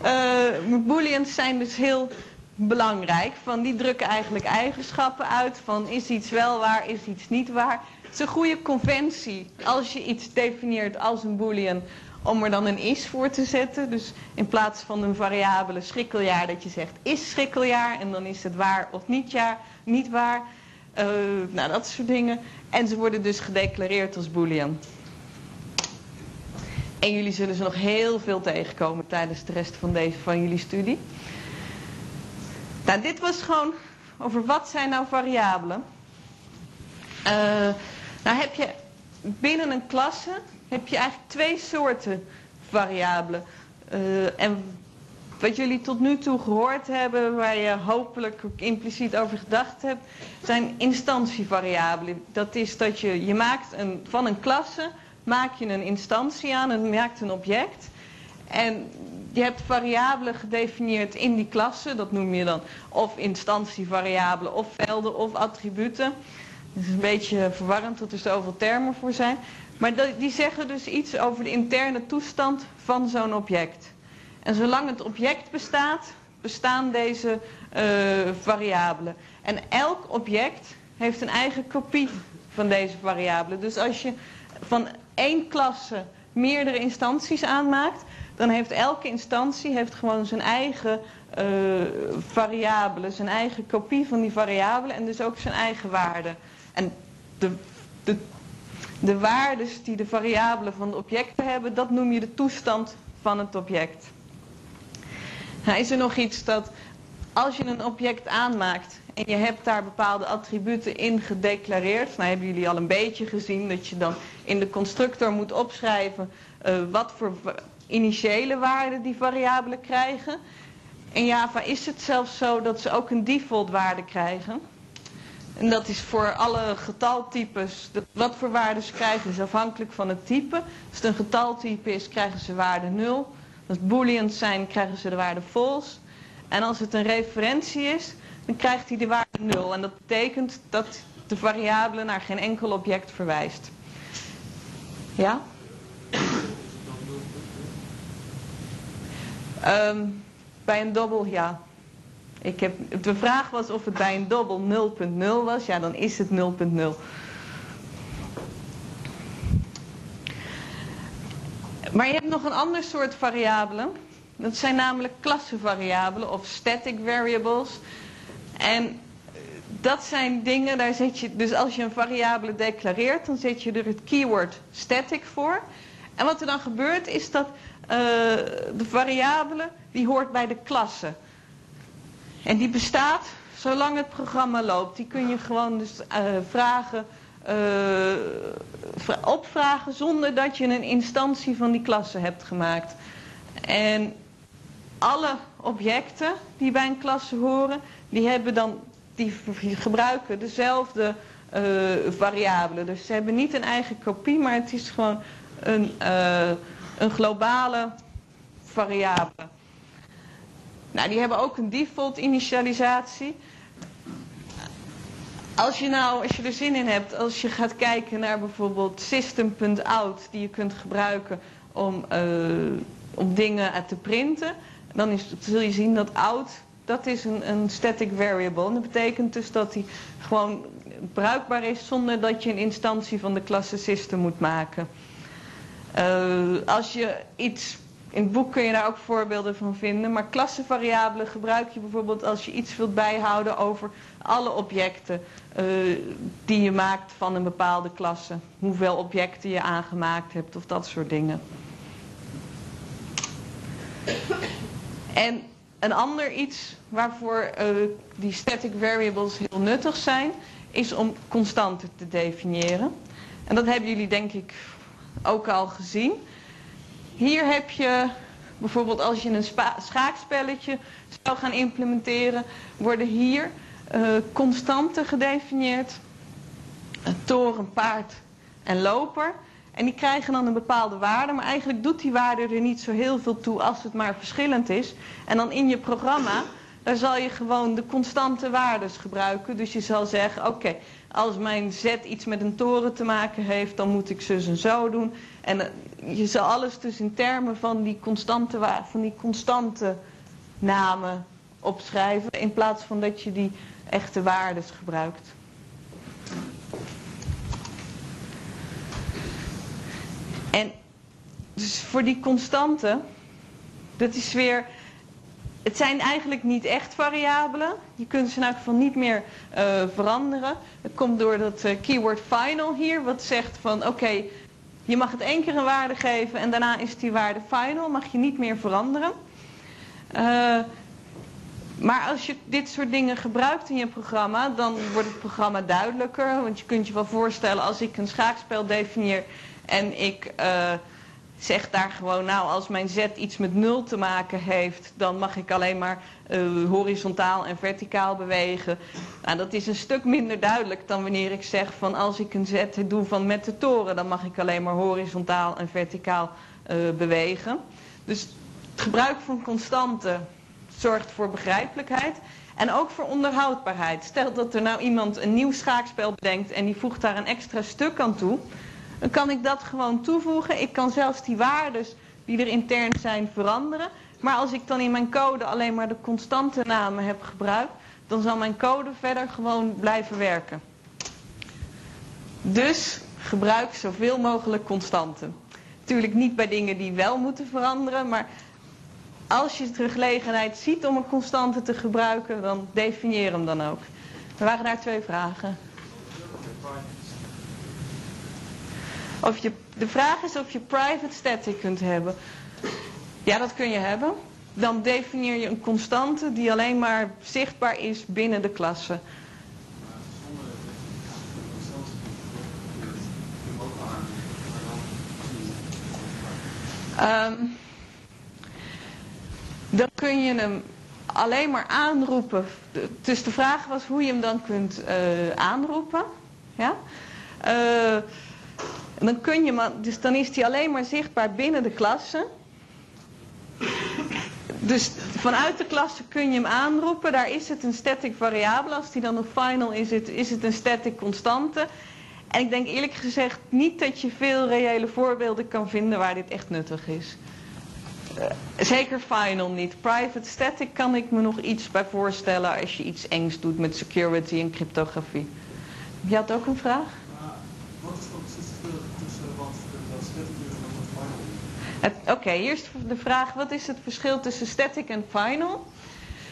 Uh, booleans zijn dus heel belangrijk. Van die drukken eigenlijk eigenschappen uit. Van is iets wel waar, is iets niet waar. Het is een goede conventie als je iets definieert als een boolean om er dan een is voor te zetten. Dus in plaats van een variabele schrikkeljaar dat je zegt is schrikkeljaar en dan is het waar of niet, jaar, niet waar. Uh, nou, dat soort dingen. En ze worden dus gedeclareerd als boolean. En jullie zullen ze nog heel veel tegenkomen tijdens de rest van, deze, van jullie studie. Nou, dit was gewoon over wat zijn nou variabelen. Uh, nou heb je binnen een klasse heb je eigenlijk twee soorten variabelen. Uh, en wat jullie tot nu toe gehoord hebben, waar je hopelijk ook impliciet over gedacht hebt, zijn instantievariabelen. Dat is dat je, je maakt een, van een klasse maak je een instantie aan en maakt een object. En je hebt variabelen gedefinieerd in die klasse. Dat noem je dan of instantievariabelen of velden of attributen. Dat is een beetje verwarrend dat er zoveel termen voor zijn. Maar die zeggen dus iets over de interne toestand van zo'n object. En zolang het object bestaat, bestaan deze uh, variabelen. En elk object heeft een eigen kopie van deze variabelen. Dus als je van één klasse meerdere instanties aanmaakt, dan heeft elke instantie heeft gewoon zijn eigen uh, variabelen, zijn eigen kopie van die variabelen en dus ook zijn eigen waarde. En de, de, de waardes die de variabelen van de objecten hebben, dat noem je de toestand van het object. Is er nog iets dat als je een object aanmaakt en je hebt daar bepaalde attributen in gedeclareerd, nou hebben jullie al een beetje gezien dat je dan in de constructor moet opschrijven uh, wat voor initiële waarden die variabelen krijgen. In Java is het zelfs zo dat ze ook een default waarde krijgen. En dat is voor alle getaltypes, wat voor waarden ze krijgen is afhankelijk van het type. Als het een getaltype is, krijgen ze waarde 0. Als booleans zijn, krijgen ze de waarde false. En als het een referentie is, dan krijgt hij de waarde 0. En dat betekent dat de variabele naar geen enkel object verwijst. Ja? Um, bij een dobbel, ja. Ik heb, de vraag was of het bij een dobbel 0.0 was. Ja, dan is het 0.0. Maar je hebt nog een ander soort variabelen. Dat zijn namelijk klassevariabelen of static variables. En dat zijn dingen, daar zet je, dus als je een variabele declareert, dan zet je er het keyword static voor. En wat er dan gebeurt is dat uh, de variabele, die hoort bij de klasse. En die bestaat zolang het programma loopt. Die kun je gewoon dus uh, vragen, opvragen zonder dat je een instantie van die klasse hebt gemaakt. En alle objecten die bij een klasse horen, die hebben dan die gebruiken dezelfde uh, variabelen. Dus ze hebben niet een eigen kopie, maar het is gewoon een, uh, een globale variabele. Nou, die hebben ook een default initialisatie. Als je nou, als je er zin in hebt, als je gaat kijken naar bijvoorbeeld system.out, die je kunt gebruiken om, uh, om dingen te printen, dan is, zul je zien dat out, dat is een, een static variable. En dat betekent dus dat die gewoon bruikbaar is zonder dat je een instantie van de klasse system moet maken. Uh, als je iets in het boek kun je daar ook voorbeelden van vinden. Maar klassevariabelen gebruik je bijvoorbeeld als je iets wilt bijhouden over alle objecten uh, die je maakt van een bepaalde klasse. Hoeveel objecten je aangemaakt hebt of dat soort dingen. En een ander iets waarvoor uh, die static variables heel nuttig zijn, is om constanten te definiëren. En dat hebben jullie denk ik ook al gezien. Hier heb je bijvoorbeeld als je een schaakspelletje zou gaan implementeren, worden hier uh, constanten gedefinieerd. Een toren, paard en loper. En die krijgen dan een bepaalde waarde, maar eigenlijk doet die waarde er niet zo heel veel toe als het maar verschillend is. En dan in je programma, daar zal je gewoon de constante waardes gebruiken. Dus je zal zeggen, oké, als mijn z iets met een toren te maken heeft, dan moet ik zus en zo doen. En eh, je zal alles dus in termen van die constante, van die constante namen opschrijven in plaats van dat je die echte waardes gebruikt. En dus voor die constanten, dat is weer, het zijn eigenlijk niet echt variabelen. Je kunt ze in elk geval niet meer uh, veranderen. Dat komt door dat uh, keyword final hier, wat zegt van oké, je mag het één keer een waarde geven en daarna is die waarde final, mag je niet meer veranderen. Uh, maar als je dit soort dingen gebruikt in je programma, dan wordt het programma duidelijker. Want je kunt je wel voorstellen als ik een schaakspel definieer en ik uh, zeg daar gewoon, nou als mijn z iets met nul te maken heeft, dan mag ik alleen maar uh, horizontaal en verticaal bewegen. Nou, dat is een stuk minder duidelijk dan wanneer ik zeg van als ik een z doe van met de toren, dan mag ik alleen maar horizontaal en verticaal uh, bewegen. Dus het gebruik van constanten zorgt voor begrijpelijkheid. En ook voor onderhoudbaarheid. Stel dat er nou iemand een nieuw schaakspel bedenkt en die voegt daar een extra stuk aan toe. Dan kan ik dat gewoon toevoegen. Ik kan zelfs die waardes die er intern zijn veranderen. Maar als ik dan in mijn code alleen maar de constante namen heb gebruikt, dan zal mijn code verder gewoon blijven werken. Dus gebruik zoveel mogelijk constanten. Natuurlijk niet bij dingen die wel moeten veranderen, maar als je de gelegenheid ziet om een constante te gebruiken, dan definieer hem dan ook. Er waren daar twee vragen. Of je, de vraag is of je private static kunt hebben. Ja, dat kun je hebben. Dan definieer je een constante die alleen maar zichtbaar is binnen de klasse. Um, dan kun je hem alleen maar aanroepen. Dus de vraag was hoe je hem dan kunt uh, aanroepen. Ja? Uh, dan kun je maar, dus dan is hij alleen maar zichtbaar binnen de klasse. Dus vanuit de klasse kun je hem aanroepen. Daar is het een static variabele. Als die dan nog final is, het, is het een static constante. En ik denk eerlijk gezegd niet dat je veel reële voorbeelden kan vinden waar dit echt nuttig is. Uh, zeker final niet. Private static kan ik me nog iets bij voorstellen als je iets engs doet met security en cryptografie. Je had ook een vraag? Wat is dan precies het verschil tussen wat static is en wat final Oké, okay, eerst de vraag, wat is het verschil tussen static en final?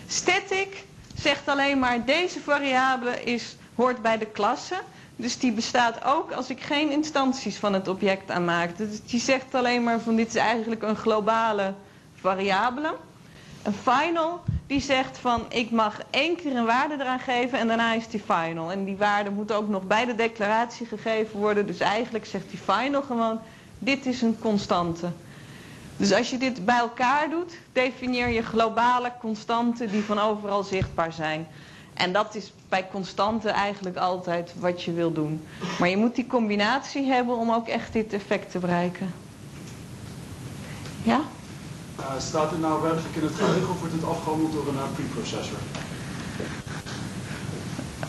Static zegt alleen maar, deze variabele is, hoort bij de klasse. Dus die bestaat ook als ik geen instanties van het object aanmaak. Dus die zegt alleen maar van dit is eigenlijk een globale variabele. Een final die zegt van ik mag één keer een waarde eraan geven en daarna is die final. En die waarde moet ook nog bij de declaratie gegeven worden. Dus eigenlijk zegt die final gewoon dit is een constante. Dus als je dit bij elkaar doet, definieer je globale constanten die van overal zichtbaar zijn. En dat is bij constanten eigenlijk altijd wat je wil doen. Maar je moet die combinatie hebben om ook echt dit effect te bereiken. Ja? Uh, staat het nou werkelijk in het geheugen of wordt het afgehandeld door een preprocessor?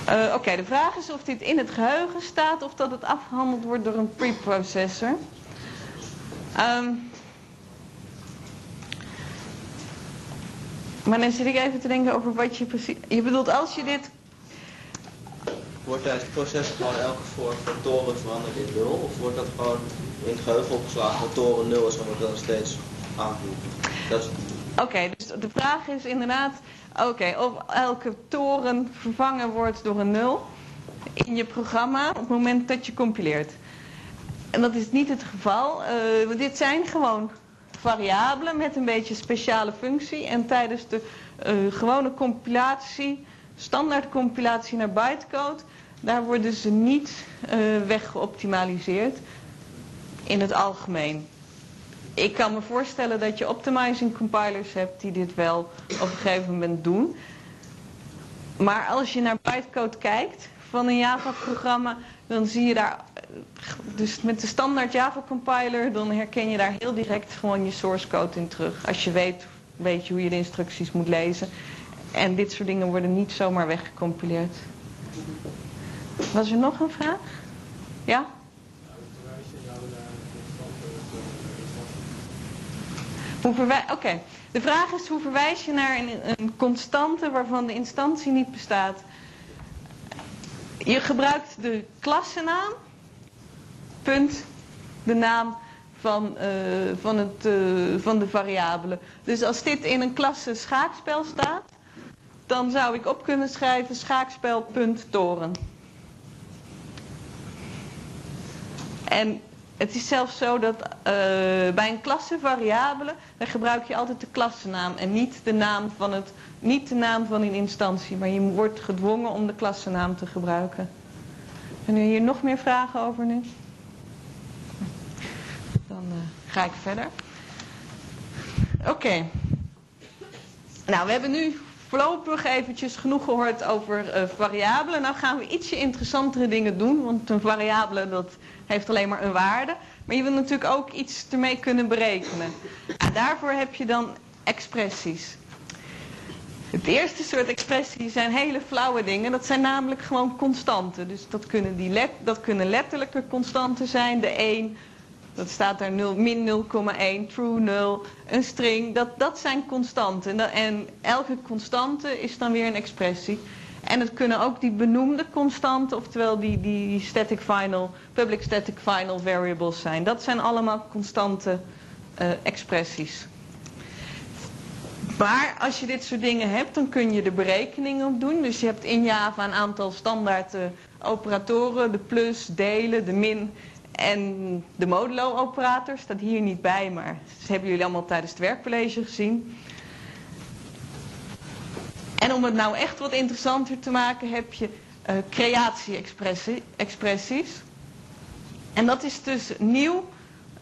Uh, Oké, okay, de vraag is of dit in het geheugen staat of dat het afgehandeld wordt door een preprocessor. Um, maar dan zit ik even te denken over wat je precies... Je bedoelt als je dit... Wordt tijdens het proces gewoon elke vorm van toren veranderd in 0? Of wordt dat gewoon in het geheugen opgeslagen dat toren 0 is, het dan steeds aanvoegen? Oké, okay, dus de vraag is inderdaad... Oké, okay, of elke toren vervangen wordt door een 0 in je programma op het moment dat je compileert. En dat is niet het geval. Uh, dit zijn gewoon variabelen met een beetje speciale functie. En tijdens de uh, gewone compilatie, standaard compilatie naar bytecode, daar worden ze niet uh, weggeoptimaliseerd in het algemeen. Ik kan me voorstellen dat je optimizing compilers hebt die dit wel op een gegeven moment doen. Maar als je naar bytecode kijkt van een Java-programma, dan zie je daar dus met de standaard Java compiler, dan herken je daar heel direct gewoon je source code in terug. Als je weet, weet je hoe je de instructies moet lezen. En dit soort dingen worden niet zomaar weggecompileerd. Was er nog een vraag? Ja? Oké. De vraag is hoe verwijs je naar een, een constante waarvan de instantie niet bestaat. Je gebruikt de klassenaam, punt, de naam van, uh, van, het, uh, van de variabele. Dus als dit in een klasse schaakspel staat, dan zou ik op kunnen schrijven schaakspel punt toren. En het is zelfs zo dat uh, bij een klasse variabele, dan gebruik je altijd de klassenaam en niet de naam van het, niet de naam van een instantie, maar je wordt gedwongen om de klassenaam te gebruiken. En er hier nog meer vragen over nu? Dan uh, ga ik verder. Oké. Nou, we hebben nu voorlopig eventjes genoeg gehoord over uh, variabelen. Nou gaan we ietsje interessantere dingen doen, want een variabele dat heeft alleen maar een waarde. Maar je wil natuurlijk ook iets ermee kunnen berekenen. En daarvoor heb je dan expressies. Het eerste soort expressies zijn hele flauwe dingen. Dat zijn namelijk gewoon constanten. Dus dat kunnen, die let, dat kunnen letterlijke constanten zijn. De 1, dat staat daar 0, min 0,1, true 0. Een string, dat, dat zijn constanten. En, en elke constante is dan weer een expressie. En het kunnen ook die benoemde constanten, oftewel die, die static final, public static final variables zijn. Dat zijn allemaal constante uh, expressies. Maar als je dit soort dingen hebt, dan kun je de berekeningen op doen. Dus je hebt in Java een aantal standaard uh, operatoren, de plus, delen, de min en de modulo operator. Staat hier niet bij, maar dat hebben jullie allemaal tijdens het werkcollege gezien. En om het nou echt wat interessanter te maken heb je uh, creatie-expressies. En dat is dus nieuw.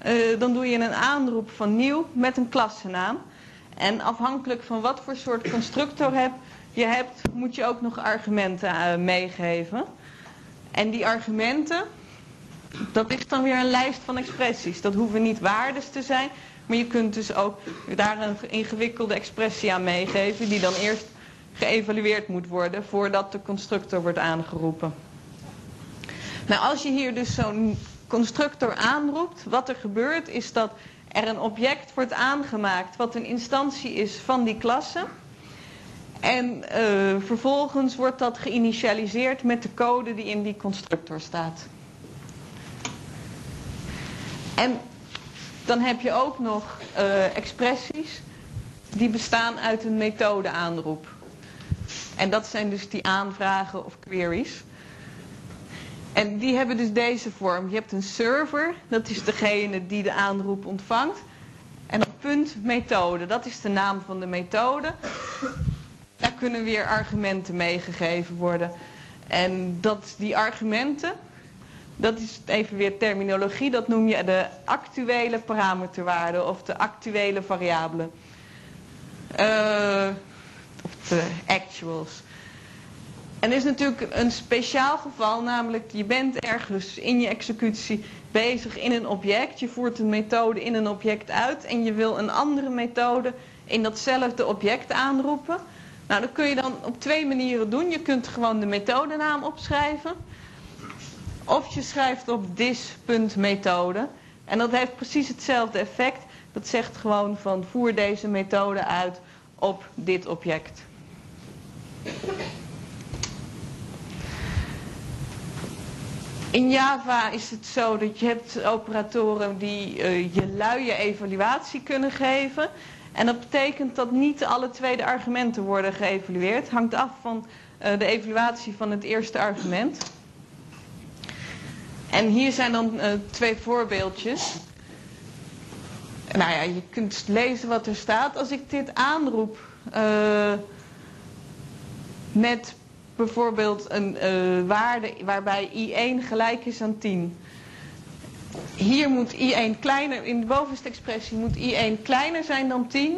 Uh, dan doe je een aanroep van nieuw met een klassenaam. En afhankelijk van wat voor soort constructor heb, je hebt, moet je ook nog argumenten uh, meegeven. En die argumenten, dat is dan weer een lijst van expressies. Dat hoeven niet waardes te zijn, maar je kunt dus ook daar een ingewikkelde expressie aan meegeven, die dan eerst geëvalueerd moet worden voordat de constructor wordt aangeroepen. Nou, als je hier dus zo'n constructor aanroept, wat er gebeurt is dat er een object wordt aangemaakt wat een instantie is van die klasse. En uh, vervolgens wordt dat geïnitialiseerd met de code die in die constructor staat. En dan heb je ook nog uh, expressies die bestaan uit een methode aanroep. En dat zijn dus die aanvragen of queries. En die hebben dus deze vorm. Je hebt een server, dat is degene die de aanroep ontvangt. En een punt methode, dat is de naam van de methode. Daar kunnen weer argumenten meegegeven worden. En dat, die argumenten, dat is even weer terminologie, dat noem je de actuele parameterwaarde of de actuele variabele. Uh, de actuals. En is natuurlijk een speciaal geval, namelijk je bent ergens in je executie bezig in een object. Je voert een methode in een object uit en je wil een andere methode in datzelfde object aanroepen. Nou, dat kun je dan op twee manieren doen. Je kunt gewoon de methodenaam opschrijven. Of je schrijft op this.methode. En dat heeft precies hetzelfde effect. Dat zegt gewoon van voer deze methode uit op dit object. In Java is het zo dat je hebt operatoren die uh, je luie evaluatie kunnen geven. En dat betekent dat niet alle tweede argumenten worden geëvalueerd. Hangt af van uh, de evaluatie van het eerste argument. En hier zijn dan uh, twee voorbeeldjes. Nou ja, je kunt lezen wat er staat. Als ik dit aanroep met bijvoorbeeld een uh, waarde waarbij i1 gelijk is aan 10. Hier moet i1 kleiner, in de bovenste expressie moet i1 kleiner zijn dan 10.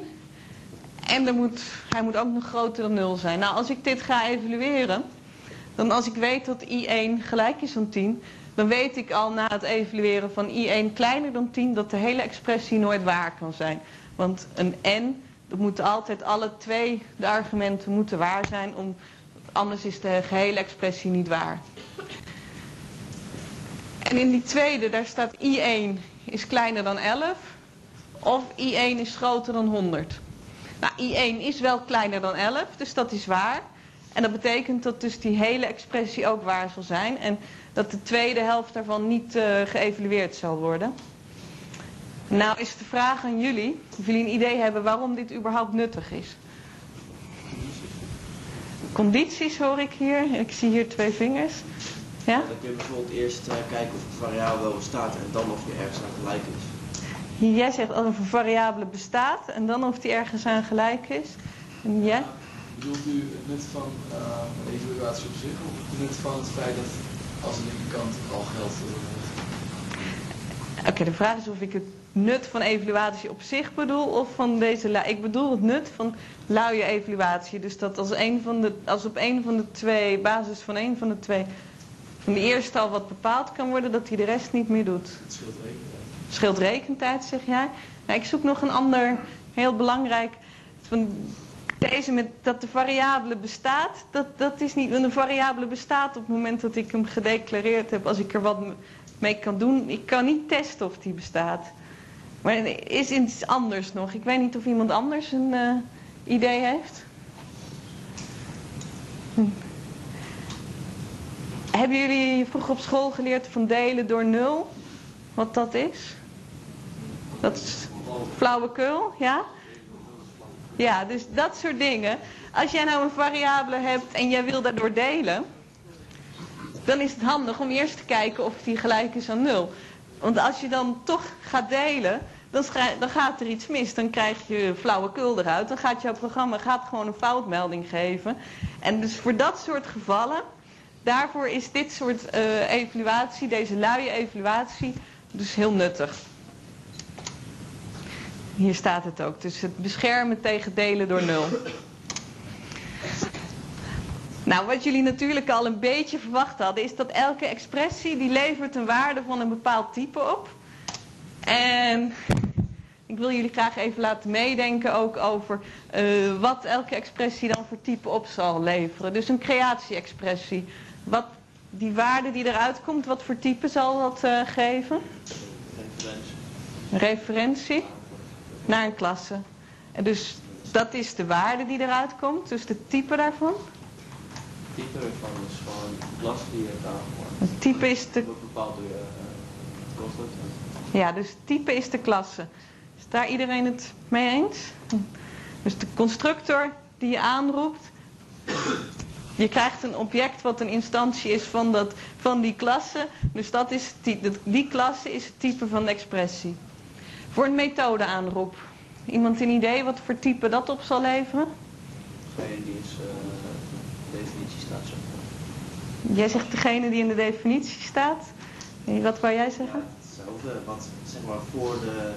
En er moet, hij moet ook nog groter dan 0 zijn. Nou, als ik dit ga evalueren, dan als ik weet dat i1 gelijk is aan 10, dan weet ik al na het evalueren van i1 kleiner dan 10 dat de hele expressie nooit waar kan zijn. Want een n, dat moeten altijd alle twee de argumenten moeten waar zijn om Anders is de gehele expressie niet waar. En in die tweede, daar staat I1 is kleiner dan 11. Of I1 is groter dan 100. Nou, I1 is wel kleiner dan 11, dus dat is waar. En dat betekent dat dus die hele expressie ook waar zal zijn. En dat de tweede helft daarvan niet uh, geëvalueerd zal worden. Nou is de vraag aan jullie, of jullie een idee hebben waarom dit überhaupt nuttig is. Condities hoor ik hier. Ik zie hier twee vingers. Ja? Dan kun je bijvoorbeeld eerst uh, kijken of een variabele wel bestaat en dan of die ergens aan gelijk is. Jij zegt als een variabele bestaat en dan of die ergens aan gelijk is. En jij? Bedoelt u het nut van uh, evaluatie op zich of het nut van het feit dat als de linkerkant al geldt? Oké, okay, de vraag is of ik het nut van evaluatie op zich bedoel of van deze Ik bedoel het nut van luie evaluatie. Dus dat als, een van de, als op een van de twee, basis van een van de twee, van de eerste al wat bepaald kan worden, dat hij de rest niet meer doet. Het scheelt rekentijd. Scheelt rekentijd, zeg jij. Nou, ik zoek nog een ander, heel belangrijk. Van deze met dat de variabele bestaat, dat, dat is niet. Een variabele bestaat op het moment dat ik hem gedeclareerd heb, als ik er wat mee kan doen. Ik kan niet testen of die bestaat. Maar is iets anders nog. Ik weet niet of iemand anders een uh, idee heeft. Hm. Hebben jullie vroeger op school geleerd van delen door nul? Wat dat is? Dat is flauwekul, ja? Ja, dus dat soort dingen. Als jij nou een variabele hebt en jij wil daardoor delen, dan is het handig om eerst te kijken of die gelijk is aan nul. Want als je dan toch gaat delen, dan, dan, gaat er iets mis. Dan krijg je flauwekul eruit. Dan gaat jouw programma gaat gewoon een foutmelding geven. En dus voor dat soort gevallen, daarvoor is dit soort uh, evaluatie, deze luie evaluatie, dus heel nuttig. Hier staat het ook. Dus het beschermen tegen delen door nul. Nou, wat jullie natuurlijk al een beetje verwacht hadden, is dat elke expressie die levert een waarde van een bepaald type op. En ik wil jullie graag even laten meedenken ook over uh, wat elke expressie dan voor type op zal leveren. Dus een creatie-expressie. Wat die waarde die eruit komt, wat voor type zal dat uh, geven? Referentie. Referentie naar een klasse. En dus dat is de waarde die eruit komt, dus de type daarvan. Het type ervan is gewoon de klas die je hebt aangemaakt. Het type is de... Dat bepaald door je uh, constructor. Ja, dus type is de klasse. Is daar iedereen het mee eens? Dus de constructor die je aanroept. Je krijgt een object wat een instantie is van, dat, van die klasse. Dus dat is die, die klasse is het type van de expressie. Voor een methode aanroep. Iemand een idee wat voor type dat op zal leveren? Degene die is, uh, de definitie staat zo. Jij zegt degene die in de definitie staat. Wat wou jij zeggen? Ja, hetzelfde, wat zeg maar voor de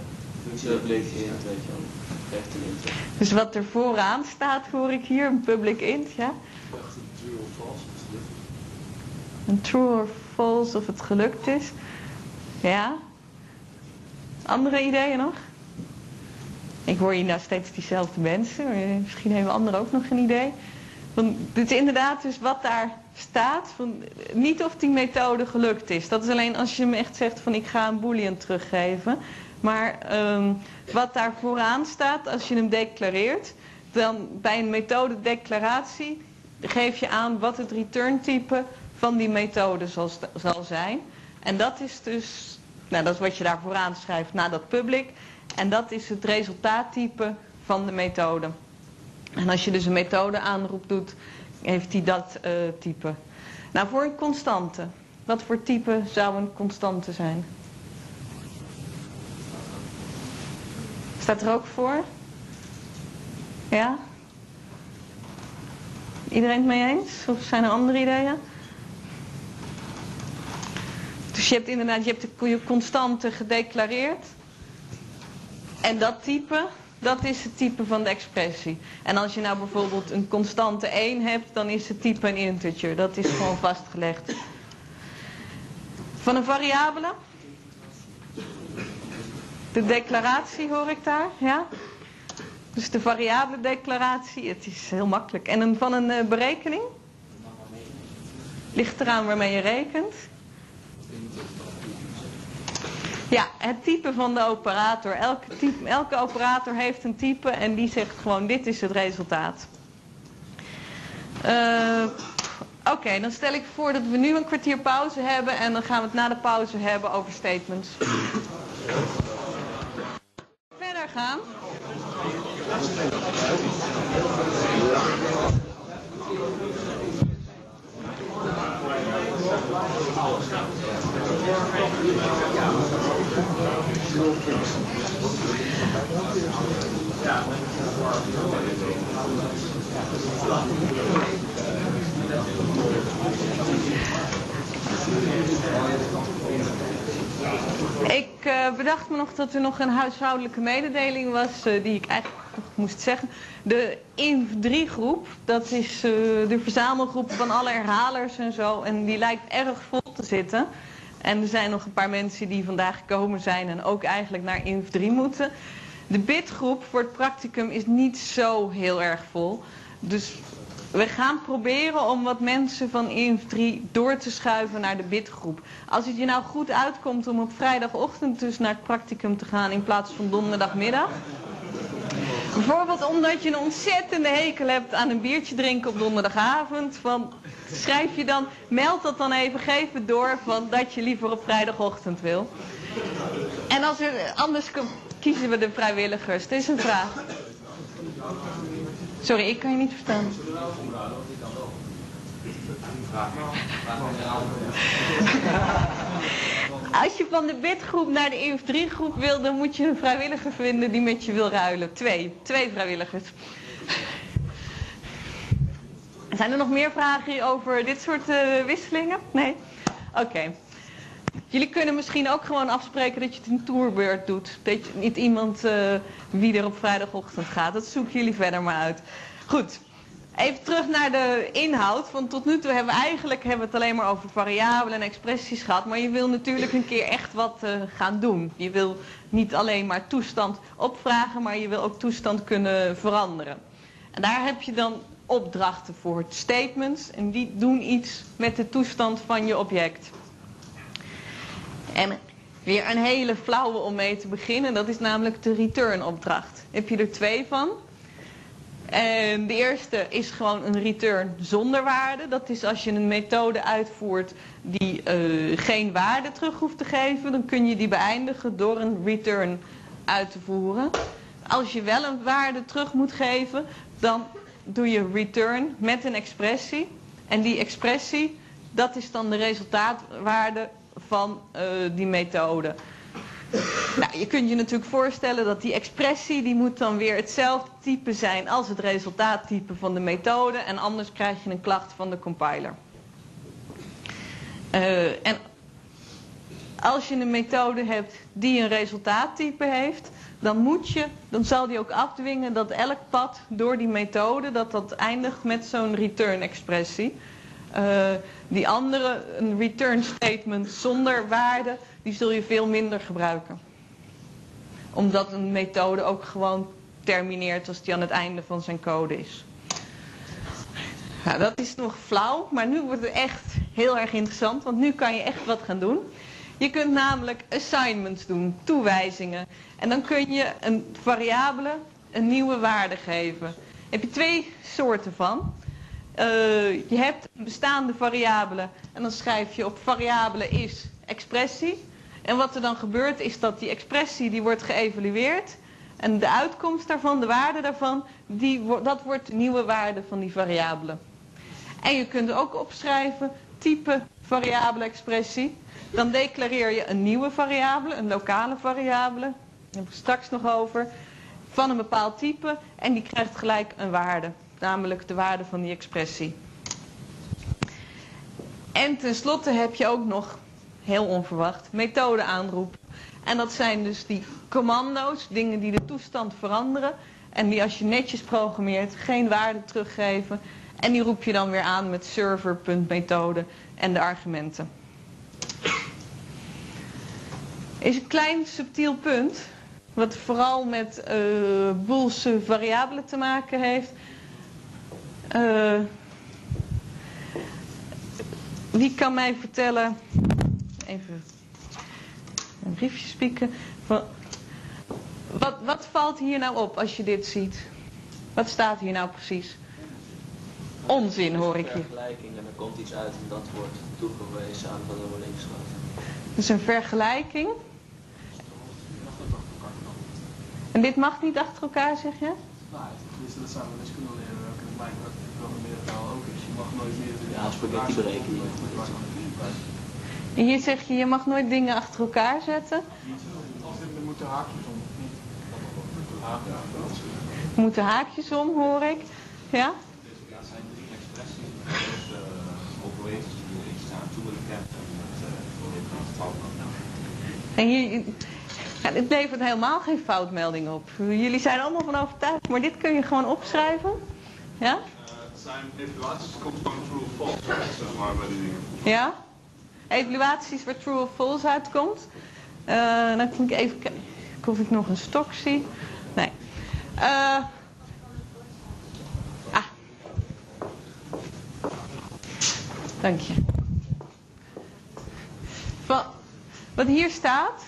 functie public int, weet je wel, een. Dus wat er vooraan staat, hoor ik hier, een public int, ja? Echt een true of false, of het. Een true or false of het gelukt is. Ja. Andere ideeën nog? Ik hoor hier nou steeds diezelfde mensen. Misschien hebben anderen ook nog een idee. Want dit is inderdaad dus wat daar staat. Van, niet of die methode gelukt is. Dat is alleen als je hem echt zegt van ik ga een boolean teruggeven. Maar um, wat daar vooraan staat als je hem declareert. Dan bij een methode declaratie geef je aan wat het return type van die methode zal, zal zijn. En dat is dus, nou dat is wat je daar vooraan schrijft na dat public. En dat is het resultaattype van de methode. En als je dus een methode aanroep doet, heeft hij dat uh, type. Nou, voor een constante. Wat voor type zou een constante zijn? Staat er ook voor? Ja? Iedereen het mee eens? Of zijn er andere ideeën? Dus je hebt inderdaad, je hebt je constante gedeclareerd. En dat type, dat is het type van de expressie. En als je nou bijvoorbeeld een constante 1 hebt, dan is het type een integer. Dat is gewoon vastgelegd. Van een variabele? De declaratie hoor ik daar, ja? Dus de variabele declaratie, het is heel makkelijk. En een, van een uh, berekening? Ligt eraan waarmee je rekent. Ja, het type van de operator. Elke, type, elke operator heeft een type en die zegt gewoon dit is het resultaat. Uh, Oké, dan stel ik voor dat we nu een kwartier pauze hebben en dan gaan we het na de pauze hebben over statements. Verder gaan. Ik uh, bedacht me nog dat er nog een huishoudelijke mededeling was uh, die ik eigenlijk moest zeggen. De INF3 groep, dat is uh, de verzamelgroep van alle herhalers en zo. En die lijkt erg vol te zitten. En er zijn nog een paar mensen die vandaag gekomen zijn en ook eigenlijk naar INF3 moeten. De bidgroep voor het practicum is niet zo heel erg vol. Dus we gaan proberen om wat mensen van INF3 door te schuiven naar de bidgroep. Als het je nou goed uitkomt om op vrijdagochtend dus naar het practicum te gaan in plaats van donderdagmiddag. Bijvoorbeeld omdat je een ontzettende hekel hebt aan een biertje drinken op donderdagavond. Van, schrijf je dan, meld dat dan even, geef het door van dat je liever op vrijdagochtend wil. En als er, anders kiezen we de vrijwilligers. Het is een vraag. Sorry, ik kan je niet verstaan. Als je van de bidgroep naar de EF3 groep wil, dan moet je een vrijwilliger vinden die met je wil ruilen. Twee. Twee vrijwilligers. Zijn er nog meer vragen over dit soort uh, wisselingen? Nee? Oké. Jullie kunnen misschien ook gewoon afspreken dat je het in tourbeurt doet. Dat je niet iemand uh, wie er op vrijdagochtend gaat. Dat zoeken jullie verder maar uit. Goed. Even terug naar de inhoud. Want tot nu toe hebben we eigenlijk hebben we het alleen maar over variabelen en expressies gehad. Maar je wil natuurlijk een keer echt wat uh, gaan doen. Je wil niet alleen maar toestand opvragen, maar je wil ook toestand kunnen veranderen. En daar heb je dan opdrachten voor, statements. En die doen iets met de toestand van je object. En weer een hele flauwe om mee te beginnen. Dat is namelijk de return opdracht. Heb je er twee van. En de eerste is gewoon een return zonder waarde. Dat is als je een methode uitvoert die uh, geen waarde terug hoeft te geven. Dan kun je die beëindigen door een return uit te voeren. Als je wel een waarde terug moet geven, dan doe je return met een expressie. En die expressie, dat is dan de resultaatwaarde van uh, die methode. Nou, je kunt je natuurlijk voorstellen dat die expressie, die moet dan weer hetzelfde type zijn als het resultaattype van de methode. En anders krijg je een klacht van de compiler. Uh, en als je een methode hebt die een resultaattype heeft, dan moet je, dan zal die ook afdwingen dat elk pad door die methode, dat dat eindigt met zo'n return expressie. Uh, die andere, een return statement zonder waarde, die zul je veel minder gebruiken. Omdat een methode ook gewoon termineert als die aan het einde van zijn code is. Nou, dat is nog flauw, maar nu wordt het echt heel erg interessant, want nu kan je echt wat gaan doen. Je kunt namelijk assignments doen, toewijzingen. En dan kun je een variabele een nieuwe waarde geven. Heb je twee soorten van. Uh, je hebt bestaande variabelen en dan schrijf je op variabele is expressie. En wat er dan gebeurt is dat die expressie die wordt geëvalueerd. En de uitkomst daarvan, de waarde daarvan, die, dat wordt de nieuwe waarde van die variabele. En je kunt ook opschrijven type variabele expressie. Dan declareer je een nieuwe variabele, een lokale variabele. Daar hebben we straks nog over. Van een bepaald type. En die krijgt gelijk een waarde. Namelijk de waarde van die expressie. En tenslotte heb je ook nog, heel onverwacht, methode aanroep. En dat zijn dus die commando's, dingen die de toestand veranderen. En die als je netjes programmeert geen waarde teruggeven. En die roep je dan weer aan met server.methode en de argumenten. Is een klein subtiel punt. Wat vooral met uh, boelse variabelen te maken heeft. Uh, wie kan mij vertellen. Even. een briefje spieken. Van, wat, wat valt hier nou op als je dit ziet? Wat staat hier nou precies? Onzin hoor ik je. Vergelijking en er komt iets uit en dat wordt toegewezen aan van de linksschot. Dus een vergelijking. En dit mag niet achter elkaar, zeg je? Nou, tenminste, dat zijn we wiskundeleren ook. En dat lijkt me dat ook is. Je mag nooit meer... Ja, spaghetti berekening. Hier zeg je, je mag nooit dingen achter elkaar zetten. Als dit er moeten haakjes om, Er moeten haakjes om, hoor ik. Ja? Ja, het zijn drie expressies. Dus uh, operaties die iets aan toe willen kennen. En hier, ja, dit levert helemaal geen foutmelding op. Jullie zijn allemaal van overtuigd, maar dit kun je gewoon opschrijven. Ja? Het zijn evaluaties, het komt van true of false, zeg maar, bij die dingen. Ja? Evaluaties waar true of false uitkomt. Eh, dan moet ik even kijken of ik nog een stok zie. Nee. Eh ah. Dank je. Wat, hier staat,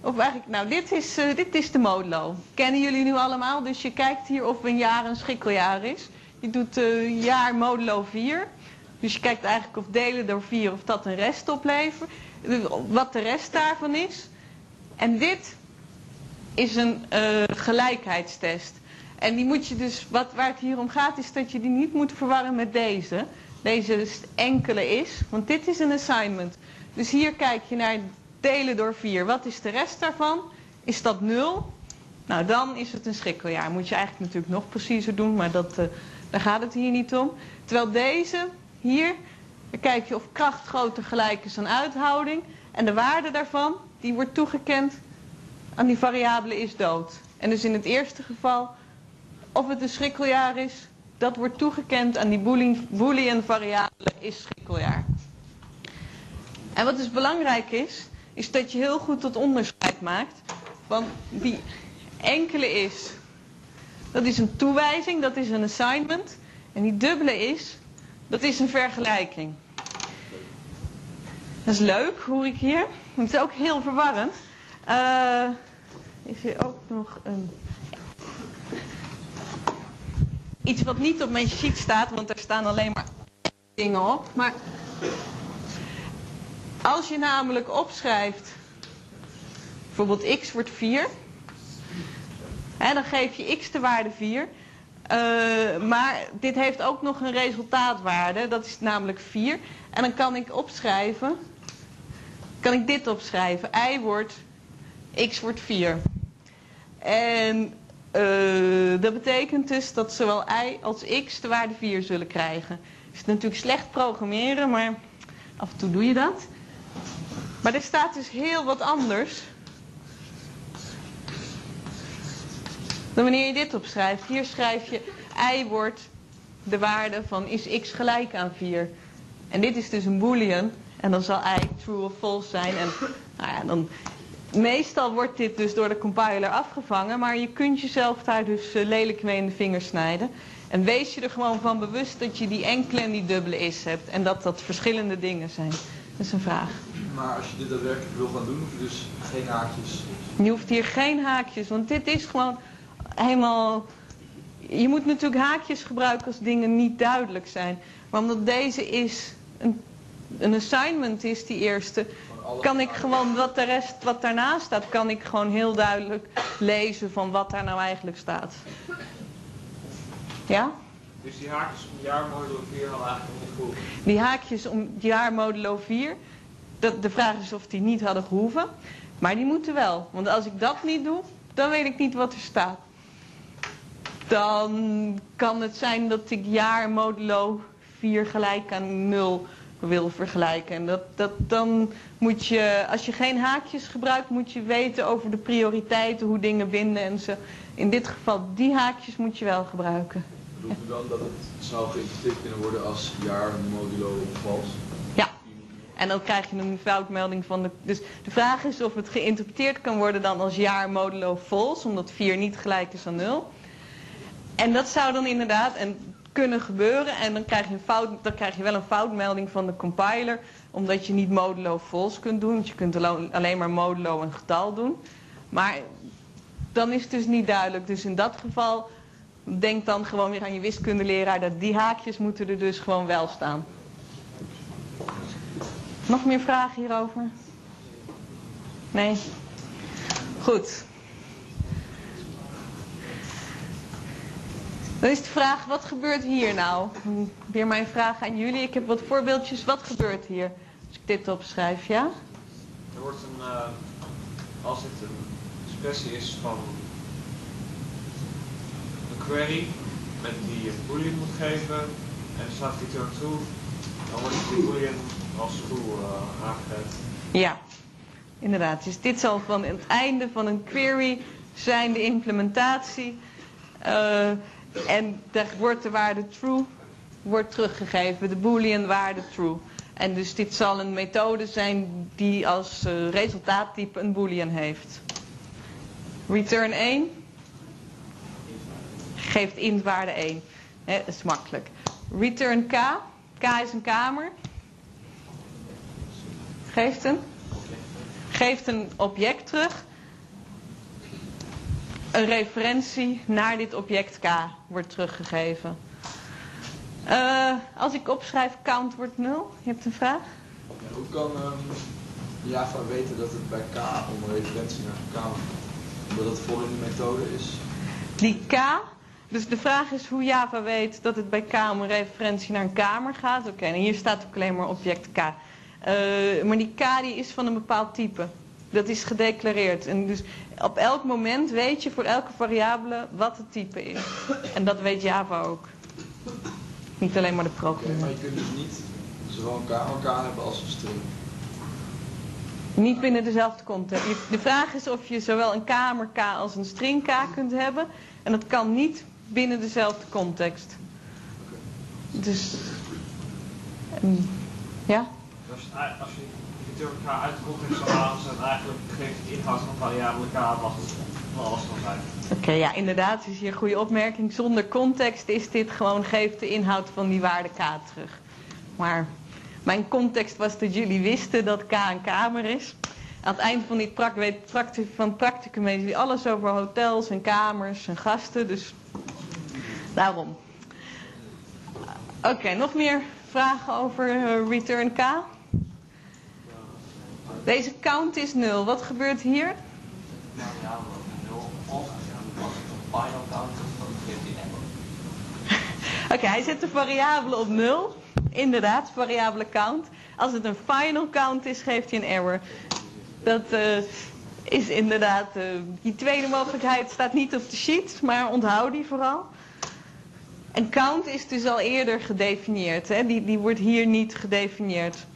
of eigenlijk, nou dit is, eh, dit is de modulo. Kennen jullie nu allemaal? Dus je kijkt hier of een jaar een schrikkeljaar is. Je doet jaar modulo 4. Dus je kijkt eigenlijk of delen door 4 of dat een rest oplevert. Wat de rest daarvan is. En dit is een eh, gelijkheidstest. En die moet je dus, wat, waar het hier om gaat, is dat je die niet moet verwarren met deze. Deze is enkele is, want dit is een assignment. Dus hier kijk je naar delen door 4. Wat is de rest daarvan? Is dat 0? Nou, dan is het een schrikkeljaar. Moet je eigenlijk natuurlijk nog preciezer doen, maar dat, uh, daar gaat het hier niet om. Terwijl deze, hier, dan kijk je of kracht groter gelijk is aan uithouding. En de waarde daarvan, die wordt toegekend aan die variabele is dood. En dus in het eerste geval, of het een schrikkeljaar is, dat wordt toegekend aan die boolean, variabele is schrikkeljaar. En wat dus belangrijk is, is dat je heel goed dat onderscheid maakt van die enkele is. Dat is een toewijzing, dat is een assignment. En die dubbele is, dat is een vergelijking. Dat is leuk, hoor ik hier. Het is ook heel verwarrend. Uh, is er ook nog een... Iets wat niet op mijn sheet staat, want er staan alleen maar dingen op. Maar als je namelijk opschrijft, bijvoorbeeld x wordt 4. En dan geef je x de waarde 4. Uh, maar dit heeft ook nog een resultaatwaarde, dat is namelijk 4. En dan kan ik opschrijven, kan ik dit opschrijven. y wordt, x wordt 4. En uh, dat betekent dus dat zowel y als x de waarde 4 zullen krijgen. Het is natuurlijk slecht programmeren, maar af en toe doe je dat. Maar er staat dus heel wat anders. Dan wanneer je dit opschrijft. Hier schrijf je y wordt de waarde van is x gelijk aan 4. En dit is dus een boolean. En dan zal y true of false zijn. En nou ja, dan, meestal wordt dit dus door de compiler afgevangen. Maar je kunt jezelf daar dus uh, lelijk mee in de vingers snijden. En wees je er gewoon van bewust dat je die enkele en die dubbele is hebt. En dat dat verschillende dingen zijn. Dat is een vraag. Maar als je dit daadwerkelijk wil gaan doen, hoef je dus geen haakjes. Je hoeft hier geen haakjes, want dit is gewoon helemaal... Je moet natuurlijk haakjes gebruiken als dingen niet duidelijk zijn. Maar omdat deze is een, een assignment is, die eerste, kan ik gewoon wat de rest, wat daarnaast staat, kan ik gewoon heel duidelijk lezen van wat daar nou eigenlijk staat. Ja? Dus die haakjes om jaar modulo 4 hadden eigenlijk niet gehoeven? Die haakjes om jaar modulo 4, dat, de vraag is of die niet hadden gehoeven. Maar die moeten wel. Want als ik dat niet doe, dan weet ik niet wat er staat. Dan kan het zijn dat ik jaar modulo 4 gelijk aan 0 wil vergelijken. En dat, dat, dan moet je, als je geen haakjes gebruikt, moet je weten over de prioriteiten, hoe dingen binden en zo. In dit geval, die haakjes moet je wel gebruiken. Bedoelt u dan dat het zou geïnterpreteerd kunnen worden als jaar modulo vals? Ja. En dan krijg je een foutmelding van de... Dus de vraag is of het geïnterpreteerd kan worden dan als jaar modulo false, omdat 4 niet gelijk is aan 0. En dat zou dan inderdaad, en kunnen gebeuren en dan krijg je, een fout, dan krijg je wel een foutmelding van de compiler, omdat je niet modulo false kunt doen. Want je kunt alleen maar modulo een getal doen. Maar dan is het dus niet duidelijk. Dus in dat geval denk dan gewoon weer aan je wiskundeleraar dat die haakjes moeten er dus gewoon wel staan. Nog meer vragen hierover? Nee? Goed. Dan is de vraag, wat gebeurt hier nou? Weer mijn vraag aan jullie. Ik heb wat voorbeeldjes. Wat gebeurt hier? Als ik dit opschrijf, ja? Er wordt een, eh, als dit een expressie is van een query met die je boolean moet geven en er staat return true, dan wordt die boolean als true eh, aangegeven. Ja, inderdaad. Dus dit zal van het einde van een query zijn de implementatie. Eh, en daar wordt de waarde true wordt teruggegeven, de boolean waarde true. En dus dit zal een methode zijn die als eh, resultaattype een boolean heeft. Return 1 geeft int waarde 1. Hè, dat is makkelijk. Return k, k is een kamer. Geeft een geeft een object terug. Een referentie naar dit object K wordt teruggegeven. Eh, als ik opschrijf count wordt 0, je hebt een vraag? Ja, hoe kan ehm, Java weten dat het bij K om een referentie naar K omdat het voor in de methode is? Die K, dus de vraag is hoe Java weet dat het bij K om een referentie naar een kamer gaat. Oké, en hier staat ook alleen maar object K. Eh, maar die K die is van een bepaald type. Dat is gedeclareerd. En dus op elk moment weet je voor elke variabele wat het type is. En dat weet Java ook. Niet alleen maar de programma. maar je kunt dus niet zowel een K elkaar hebben als een string. Niet binnen dezelfde context. De vraag is of je zowel een kamer K als een string K kunt hebben. En dat kan niet binnen dezelfde context. Dus... ehm, ja? Als je return k uit context halen, het eigenlijk geeft de inhoud van variabele k wat het van alles kan zijn. Oké, ja, inderdaad. is hier een goede opmerking. Zonder context is dit gewoon, geeft de inhoud van die waarde K terug. Maar mijn context was dat jullie wisten dat K een kamer is. Aan het eind van, dit prak, weet, van het practicum weten jullie alles over hotels en kamers en gasten. Dus daarom. Oké, nog meer vragen over eh, return K? Deze count is 0. Wat gebeurt hier? variabele op 0 of als het een final count is, dan geeft hij error. Oké, hij zet de variabele op 0. Inderdaad, variabele count. Als het een final count is, geeft hij een error. Dat eh, is inderdaad... eh, die tweede mogelijkheid staat niet op de sheet, maar onthoud die vooral. En count is dus al eerder gedefinieerd. Hè? Die, die wordt hier niet gedefinieerd.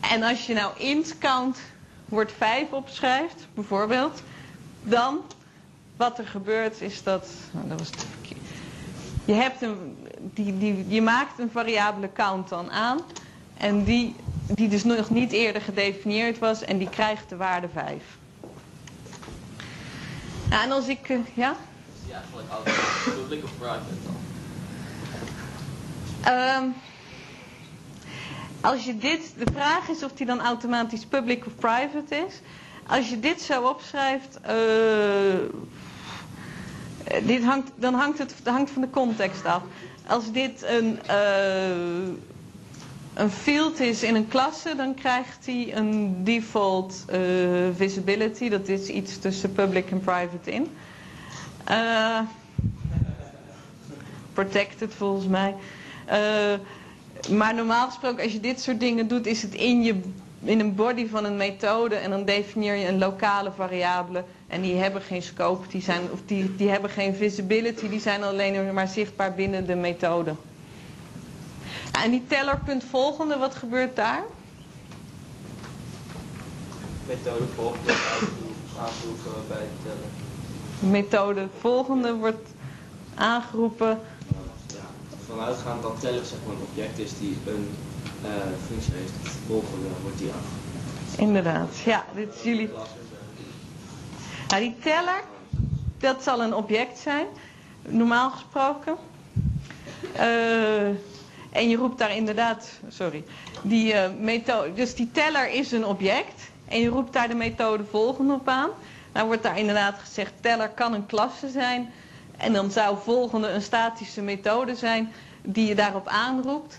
En als je nou int count wordt 5 opschrijft, bijvoorbeeld, dan wat er gebeurt is dat. nou, dat was te verkeerd. Je, hebt een, die, die, je maakt een variabele count dan aan. En die, die dus nog niet eerder gedefinieerd was. En die krijgt de waarde 5. Nou, en als ik. eh, ja? Is die eigenlijk automatisch public of private dan? Ehm, als je dit, de vraag is of die dan automatisch public of private is. Als je dit zo opschrijft, eh, dit hangt, dan hangt het hangt van de context af. Als dit een, eh, een field is in een klasse, dan krijgt hij een default eh, visibility. Dat is iets tussen public en private in. Protected volgens mij. Maar normaal gesproken, als je dit soort dingen doet, is het in, je, in een body van een methode en dan definieer je een lokale variabele. En die hebben geen scope, die, zijn, of die, die hebben geen visibility, die zijn alleen maar zichtbaar binnen de methode. En die teller punt volgende, wat gebeurt daar? Methode volgt wordt aangeroepen bij het tellen. De methode volgende wordt aangeroepen. Ja, vanuitgaand dat teller zeg maar een object is die een eh, functie heeft, volgende wordt die aangeroepen. Inderdaad, ja, dit is jullie. Nou, die teller, dat zal een object zijn, normaal gesproken. Eh, en je roept daar inderdaad, sorry, die uh, methode, dus die teller is een object. En je roept daar de methode volgende op aan. Nou wordt daar inderdaad gezegd, teller kan een klasse zijn. En dan zou volgende een statische methode zijn die je daarop aanroept.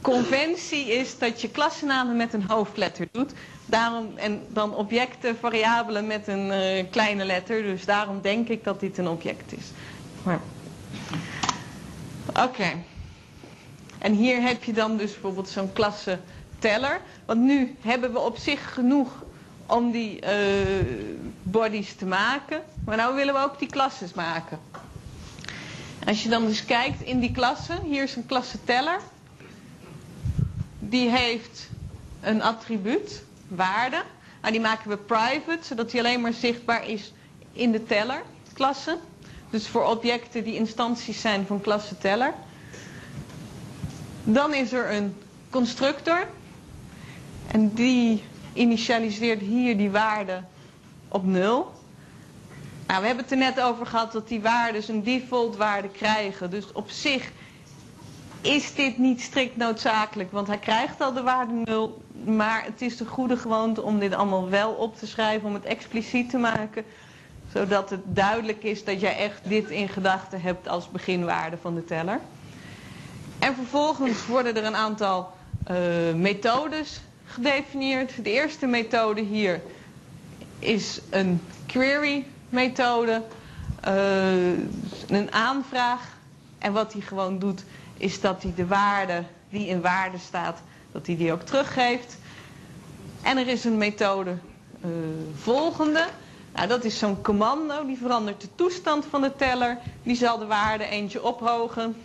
Conventie is dat je klassenamen met een hoofdletter doet. Daarom, en dan objecten, variabelen met een uh, kleine letter. Dus daarom denk ik dat dit een object is. Oké. En hier heb je dan dus bijvoorbeeld zo'n klasse teller. Want nu hebben we op zich genoeg om die uh, bodies te maken. Maar nou willen we ook die klasses maken. Als je dan dus kijkt in die klasse, hier is een klasse teller. Die heeft een attribuut, waarde. Nou, die maken we private, zodat die alleen maar zichtbaar is in de teller klasse. Dus voor objecten die instanties zijn van klasse teller. Dan is er een constructor. En die initialiseert hier die waarde op 0. Nou, we hebben het er net over gehad dat die waarden een default waarde krijgen. Dus op zich is dit niet strikt noodzakelijk, want hij krijgt al de waarde 0. Maar het is de goede gewoonte om dit allemaal wel op te schrijven, om het expliciet te maken. Zodat het duidelijk is dat jij echt dit in gedachten hebt als beginwaarde van de teller. En vervolgens worden er een aantal uh, methodes gedefinieerd. De eerste methode hier is een query methode. Uh, een aanvraag. En wat hij gewoon doet is dat hij de waarde die in waarde staat, dat hij die ook teruggeeft. En er is een methode uh, volgende. Nou, dat is zo'n commando, die verandert de toestand van de teller. Die zal de waarde eentje ophogen.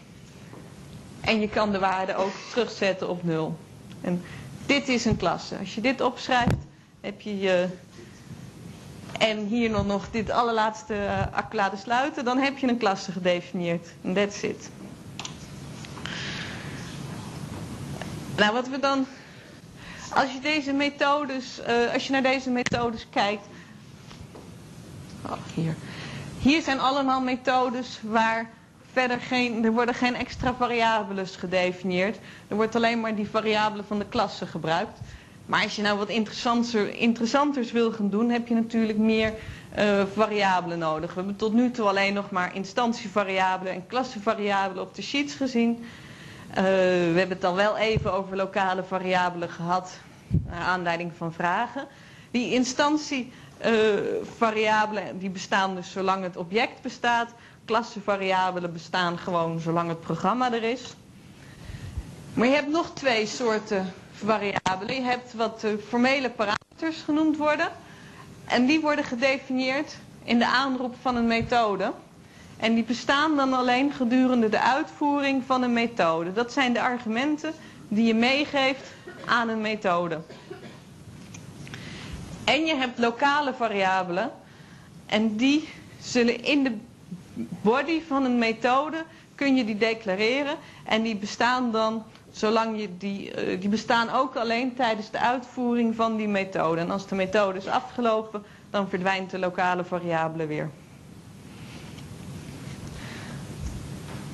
En je kan de waarde ook terugzetten op nul. En dit is een klasse. Als je dit opschrijft, heb je je... En hier nog, nog dit allerlaatste uh, accolade sluiten, dan heb je een klasse gedefinieerd. En that's it. Nou, wat we dan... Als je deze methodes, uh, als je naar deze methodes kijkt... Oh, hier. Hier zijn allemaal methodes waar verder geen, er worden geen extra variables gedefinieerd. Er wordt alleen maar die variabele van de klasse gebruikt. Maar als je nou wat interessanter, interessanters wil gaan doen, heb je natuurlijk meer uh, variabelen nodig. We hebben tot nu toe alleen nog maar instantievariabelen en klassevariabelen op de sheets gezien. Uh, we hebben het al wel even over lokale variabelen gehad, naar aanleiding van vragen. Die instantievariabelen, die bestaan dus zolang het object bestaat. Klassevariabelen bestaan gewoon zolang het programma er is. Maar je hebt nog twee soorten variabelen. Je hebt wat formele parameters genoemd worden. En die worden gedefinieerd in de aanroep van een methode. En die bestaan dan alleen gedurende de uitvoering van een methode. Dat zijn de argumenten die je meegeeft aan een methode. En je hebt lokale variabelen. En die zullen in de body van een methode kun je die declareren. En die bestaan dan, zolang je die, uh, die bestaan ook alleen tijdens de uitvoering van die methode. En als de methode is afgelopen, dan verdwijnt de lokale variabele weer.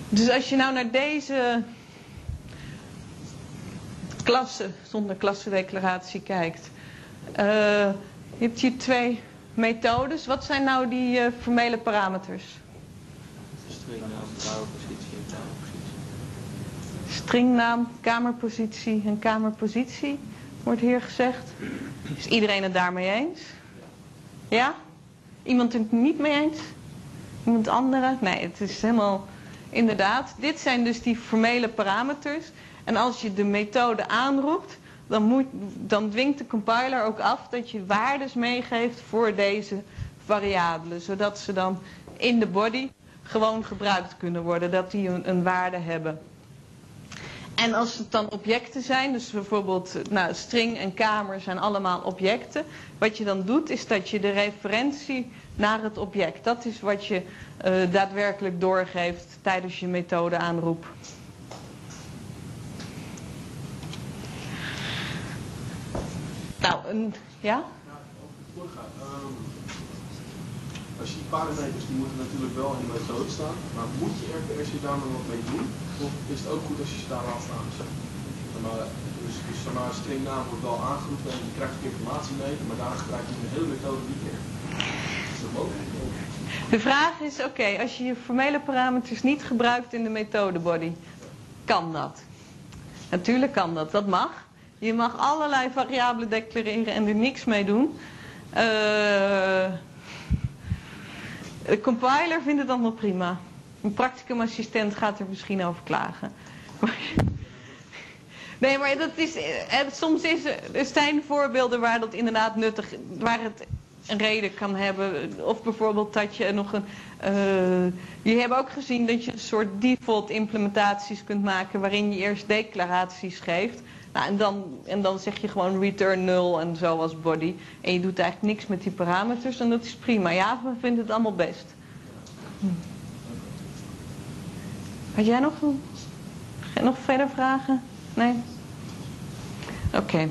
Dus als je nou naar deze klasse, zonder klassendeclaratie kijkt. Uh, je hebt hier twee methodes. Wat zijn nou die uh, formele parameters? Stringnaam, kamerpositie en kamerpositie. Stringnaam, kamerpositie en kamerpositie, wordt hier gezegd. Is iedereen het daarmee eens? Ja? Iemand het niet mee eens? Iemand andere? Nee, het is helemaal... Inderdaad, dit zijn dus die formele parameters. En als je de methode aanroept, dan, moet, dan dwingt de compiler ook af dat je waardes meegeeft voor deze variabelen. Zodat ze dan in de body gewoon gebruikt kunnen worden, dat die een, een waarde hebben. En als het dan objecten zijn, dus bijvoorbeeld nou, string en kamer zijn allemaal objecten. Wat je dan doet is dat je de referentie naar het object, dat is wat je uh, daadwerkelijk doorgeeft tijdens je methode aanroep. Nou, een, ja? Ja, over het. Als je die parameters, die moeten natuurlijk wel in de methode staan, maar moet je per se daar nog wat mee doen? Of is het ook goed als je ze daar laat staan? Dus, dus zeg maar, stringnaam wordt wel aangeroepen en je krijgt informatie mee, maar daarna gebruik je de hele methode niet meer. Is dat mogelijk? De vraag is, oké, als je je formele parameters niet gebruikt in de methodebody, kan dat? Natuurlijk kan dat, dat mag. Je mag allerlei variabelen declareren en er niks mee doen. Eh, de compiler vindt het allemaal prima. Een practicumassistent gaat er misschien over klagen. Nee, maar dat is, eh, soms is, er zijn voorbeelden waar dat inderdaad nuttig, waar het een reden kan hebben. Of bijvoorbeeld dat je nog een. Uh, je hebt ook gezien dat je een soort default implementaties kunt maken waarin je eerst declaraties geeft. Nou, en, dan, en dan zeg je gewoon return 0 en zo als body. En je doet eigenlijk niks met die parameters en dat is prima. Ja, we vinden het allemaal best. Hm. Had jij nog, nog verder vragen? Nee? Oké.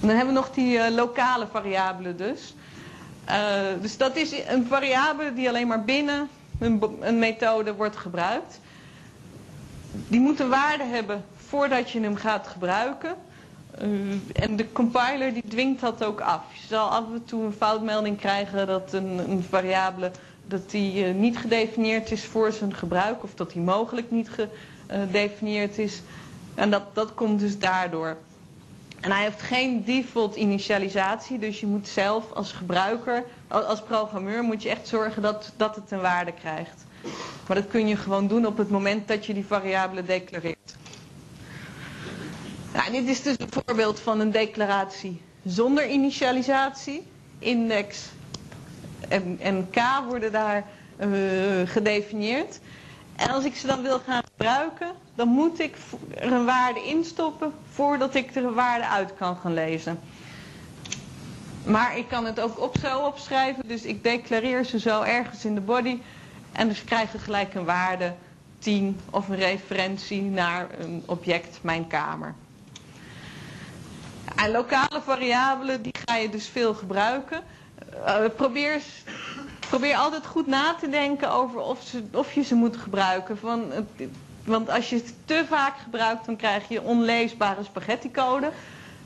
Dan hebben we nog die uh, lokale variabelen dus. Uh, dus dat is een variabele die alleen maar binnen een, een, methode wordt gebruikt. Die moet een waarde hebben voordat je hem gaat gebruiken. Uh, en de compiler die dwingt dat ook af. Je zal af en toe een foutmelding krijgen dat een, een variabele dat die, uh, niet gedefinieerd is voor zijn gebruik. Of dat die mogelijk niet gedefinieerd is. En dat, dat komt dus daardoor. En hij heeft geen default initialisatie, dus je moet zelf als gebruiker, als programmeur, moet je echt zorgen dat, dat het een waarde krijgt. Maar dat kun je gewoon doen op het moment dat je die variabele declareert. Nou, dit is dus een voorbeeld van een declaratie zonder initialisatie. Index en, en K worden daar uh, gedefinieerd. En als ik ze dan wil gaan gebruiken, dan moet ik er een waarde instoppen voordat ik er een waarde uit kan gaan lezen. Maar ik kan het ook op zo opschrijven, dus ik declareer ze zo ergens in de body en dus krijgen gelijk een waarde 10 of een referentie naar een object, mijn kamer. En lokale variabelen, die ga je dus veel gebruiken. Uh, probeer probeer altijd goed na te denken over of, ze, of je ze moet gebruiken. Van, want als je het te vaak gebruikt, dan krijg je onleesbare spaghetti-code.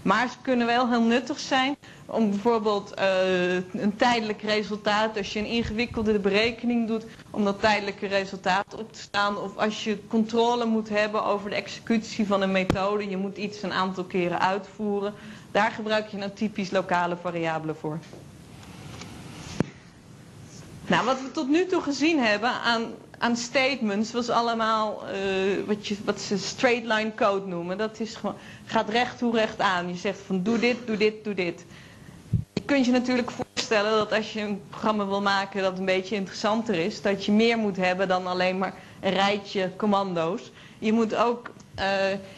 Maar ze kunnen wel heel nuttig zijn om bijvoorbeeld uh, een tijdelijk resultaat, als je een ingewikkelde berekening doet, om dat tijdelijke resultaat op te staan. Of als je controle moet hebben over de executie van een methode, je moet iets een aantal keren uitvoeren. Daar gebruik je nou typisch lokale variabelen voor. Nou, wat we tot nu toe gezien hebben aan, aan statements was allemaal uh, wat, je, wat ze straight line code noemen. Dat is gewoon, gaat recht toe recht aan. Je zegt van doe dit, doe dit, doe dit. Je kunt je natuurlijk voorstellen dat als je een programma wil maken dat een beetje interessanter is, dat je meer moet hebben dan alleen maar een rijtje commando's. Je moet ook uh,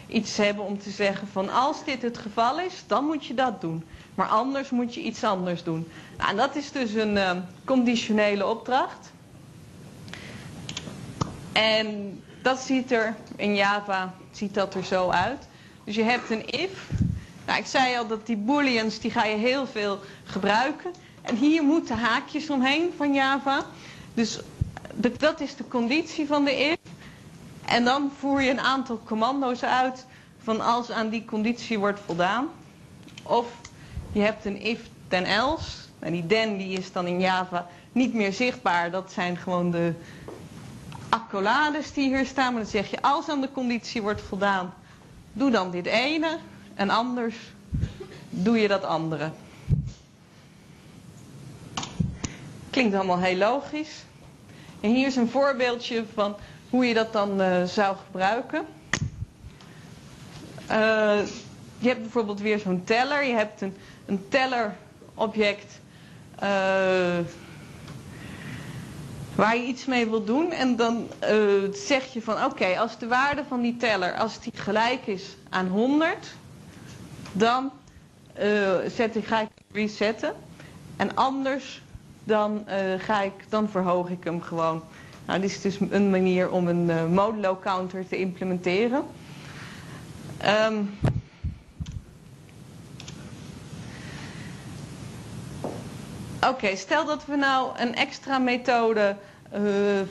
iets hebben om te zeggen van als dit het geval is, dan moet je dat doen. Maar anders moet je iets anders doen. Nou, en dat is dus een uh, conditionele opdracht. En dat ziet er in Java ziet dat er zo uit. Dus je hebt een if. Nou, ik zei al dat die booleans die ga je heel veel gebruiken. En hier moeten haakjes omheen van Java. Dus dat is de conditie van de if. En dan voer je een aantal commando's uit van als aan die conditie wordt voldaan. Of je hebt een if then else. En die then die is dan in Java niet meer zichtbaar. Dat zijn gewoon de accolades die hier staan. Maar dan zeg je als aan de conditie wordt voldaan, doe dan dit ene. En anders doe je dat andere. Klinkt allemaal heel logisch. En hier is een voorbeeldje van hoe je dat dan uh, zou gebruiken. Uh, je hebt bijvoorbeeld weer zo'n teller. Je hebt een, een tellerobject uh, waar je iets mee wil doen. En dan uh, zeg je van oké, als de waarde van die teller, als die gelijk is aan 100, dan uh, zet ik, ga ik resetten. En anders dan, ga ik, dan verhoog ik hem gewoon. Nou, dit is dus een manier om een modulo counter te implementeren. Um, Oké, stel dat we nou een extra methode eh,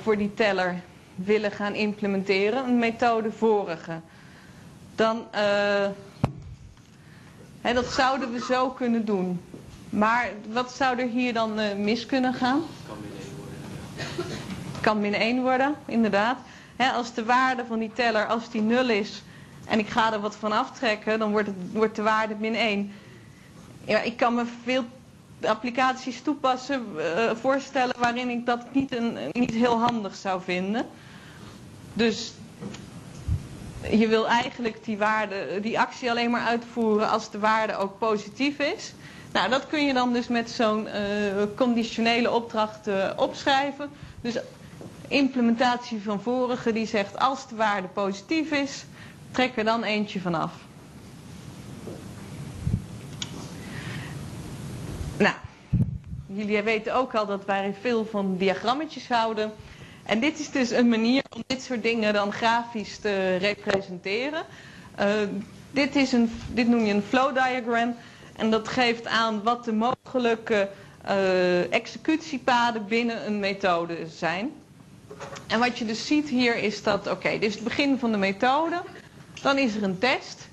voor die teller willen gaan implementeren. Een methode vorige. Dan, eh, hè, dat zouden we zo kunnen doen. Maar wat zou er hier dan eh, mis kunnen gaan? kan min 1 worden. kan min 1 worden, inderdaad. Hè, als de waarde van die teller, als die 0 is en ik ga er wat van aftrekken, dan wordt, het, wordt de waarde min 1. Ja, ik kan me veel applicaties toepassen, eh, voorstellen waarin ik dat niet, een, niet heel handig zou vinden. Dus je wil eigenlijk die, waarde, die actie alleen maar uitvoeren als de waarde ook positief is. Nou, dat kun je dan dus met zo'n eh, conditionele opdracht eh, opschrijven. Dus implementatie van vorige die zegt als de waarde positief is, trek er dan eentje vanaf. Nou, jullie weten ook al dat wij veel van diagrammetjes houden. En dit is dus een manier om dit soort dingen dan grafisch te representeren. Uh, dit, is een, dit noem je een flow diagram. En dat geeft aan wat de mogelijke uh, executiepaden binnen een methode zijn. En wat je dus ziet hier is dat, oké, dit is het begin van de methode. Dan is er een test.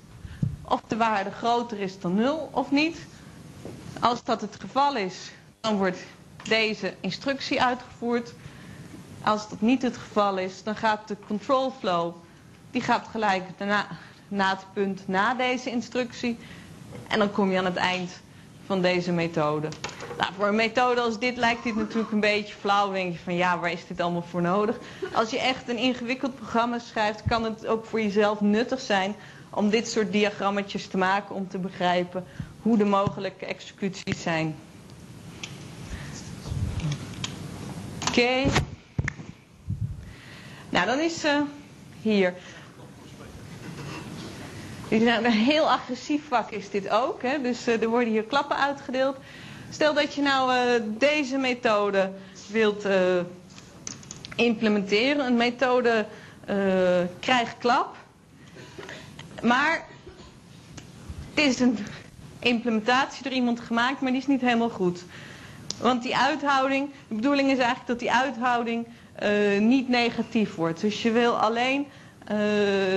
Of de waarde groter is dan 0 of niet. Als dat het geval is, dan wordt deze instructie uitgevoerd. Als dat niet het geval is, dan gaat de control flow, die gaat gelijk na, na het punt na deze instructie. En dan kom je aan het eind van deze methode. Nou, voor een methode als dit lijkt dit natuurlijk een beetje flauw. Denk je van ja, waar is dit allemaal voor nodig? Als je echt een ingewikkeld programma schrijft, kan het ook voor jezelf nuttig zijn om dit soort diagrammetjes te maken om te begrijpen hoe de mogelijke executies zijn. Oké. Nou, dan is uh, hier. Een heel agressief vak is dit ook. Hè? Dus uh, er worden hier klappen uitgedeeld. Stel dat je nou uh, deze methode wilt implementeren. Een methode krijgt klap. Maar het is een implementatie door iemand gemaakt, maar die is niet helemaal goed. Want die uithouding, de bedoeling is eigenlijk dat die uithouding uh, niet negatief wordt. Dus je wil alleen uh,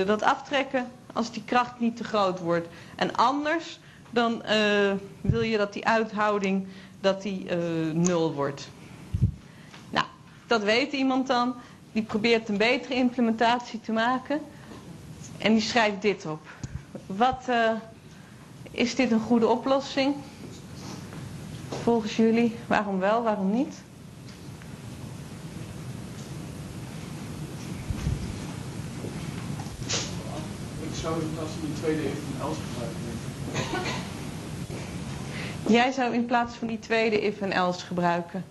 dat aftrekken als die kracht niet te groot wordt. En anders dan uh, wil je dat die uithouding dat die, nul wordt. Nou, dat weet iemand dan. Die probeert een betere implementatie te maken. En die schrijft dit op. Wat is dit een goede oplossing? Volgens jullie, waarom wel, waarom niet? Ik zou in plaats van die tweede if en else gebruiken. Jij zou in plaats van die tweede if en else gebruiken.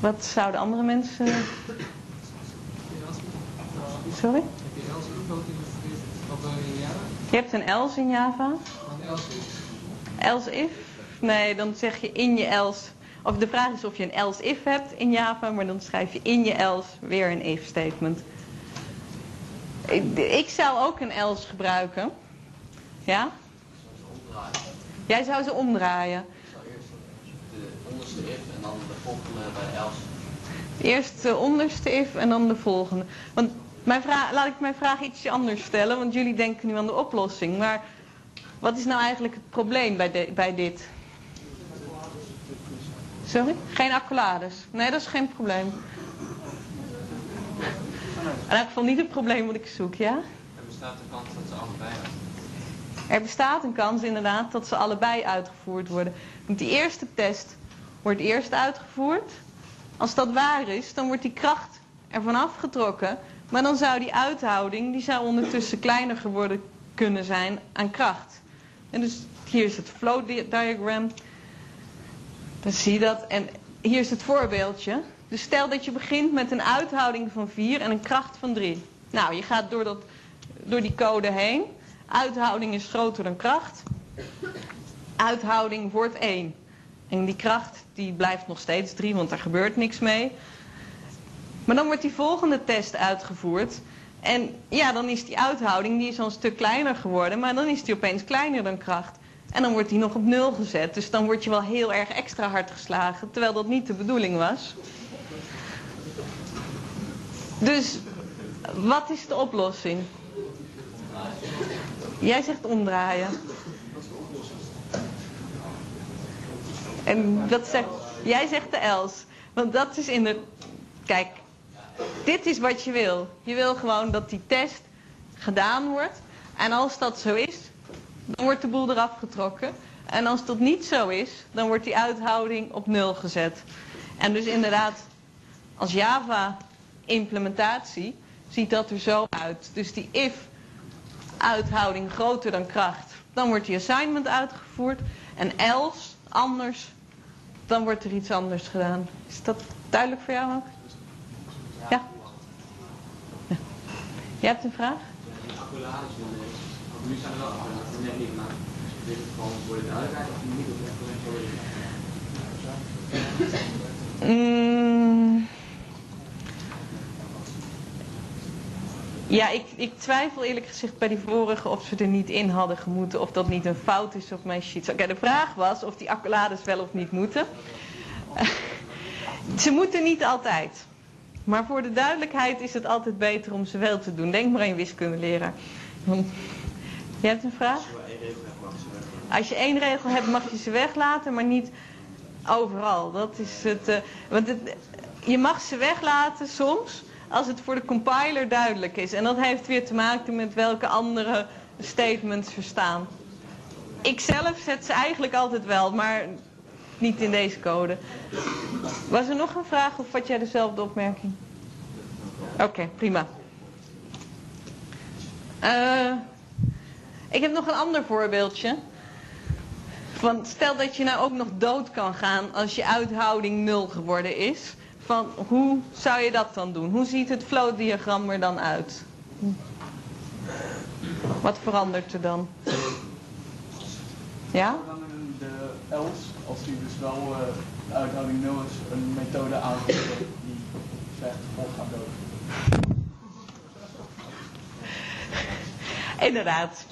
Wat zouden andere mensen... Sorry? Heb je else ook in Java? Je hebt een else in Java. Een else if. Else if? Nee, dan zeg je in je else. Of de vraag is of je een else if hebt in Java, maar dan schrijf je in je else weer een if statement. Ik, ik zou ook een else gebruiken. Ja? Jij zou ze omdraaien. Ik zou eerst de onderste if en dan de volgende bij else. Eerst de onderste if en dan de volgende. Want mijn vraag, laat ik mijn vraag ietsje anders stellen, want jullie denken nu aan de oplossing. Maar wat is nou eigenlijk het probleem bij, de, bij dit? Sorry? Geen accolades. Nee, dat is geen probleem. In elk geval niet het probleem wat ik zoek, ja? Er bestaat de kans dat ze allebei uitgevoerd Er bestaat een kans inderdaad dat ze allebei uitgevoerd worden. Want die eerste test wordt eerst uitgevoerd. Als dat waar is, dan wordt die kracht ervan afgetrokken. Maar dan zou die uithouding, die zou ondertussen kleiner geworden kunnen zijn aan kracht. En dus hier is het flow diagram. Dan zie je dat. En hier is het voorbeeldje. Dus stel dat je begint met een uithouding van 4 en een kracht van 3. Nou, je gaat door, dat, door die code heen. Uithouding is groter dan kracht. Uithouding wordt 1. En die kracht die blijft nog steeds 3, want er gebeurt niks mee. Maar dan wordt die volgende test uitgevoerd. En ja, dan is die uithouding die is al een stuk kleiner geworden. Maar dan is die opeens kleiner dan kracht. En dan wordt die nog op nul gezet. Dus dan word je wel heel erg extra hard geslagen. Terwijl dat niet de bedoeling was. Dus wat is de oplossing? Jij zegt omdraaien. En dat zegt, jij zegt de els. Want dat is in de. Kijk, dit is wat je wil. Je wil gewoon dat die test gedaan wordt. En als dat zo is, dan wordt de boel eraf getrokken. En als dat niet zo is, dan wordt die uithouding op nul gezet. En dus inderdaad, als Java implementatie ziet dat er zo uit. Dus die if uithouding groter dan kracht, dan wordt die assignment uitgevoerd. En else, anders, dan wordt er iets anders gedaan. Is dat duidelijk voor jou ook? Ja? ja. Je hebt een vraag? Want nu zijn er wel net niet, voor de duidelijkheid of niet de. Ja, ik, ik twijfel eerlijk gezegd bij die vorige of ze er niet in hadden gemoeten. Of dat niet een fout is op mijn sheet. Oké, de vraag was of die accolades wel of niet moeten. ze moeten niet altijd. Maar voor de duidelijkheid is het altijd beter om ze wel te doen. Denk maar aan je wiskundeleraar. Je hebt een vraag? Als je één regel hebt mag je ze weglaten, maar niet overal. Dat is het. Uh, want je mag ze weglaten soms als het voor de compiler duidelijk is. En dat heeft weer te maken met welke andere statements verstaan. Ik zelf zet ze eigenlijk altijd wel, maar niet in deze code. Was er nog een vraag of had jij dezelfde opmerking? Oké, prima. Uh, ik heb nog een ander voorbeeldje. Van, stel dat je nou ook nog dood kan gaan als je uithouding nul geworden is. Van, hoe zou je dat dan doen? Hoe ziet het flowdiagram er dan uit? Wat verandert er dan? Ja? De else, als die dus wel de uithouding 0 is, een methode aangeven die zegt vol gaat dood. Inderdaad.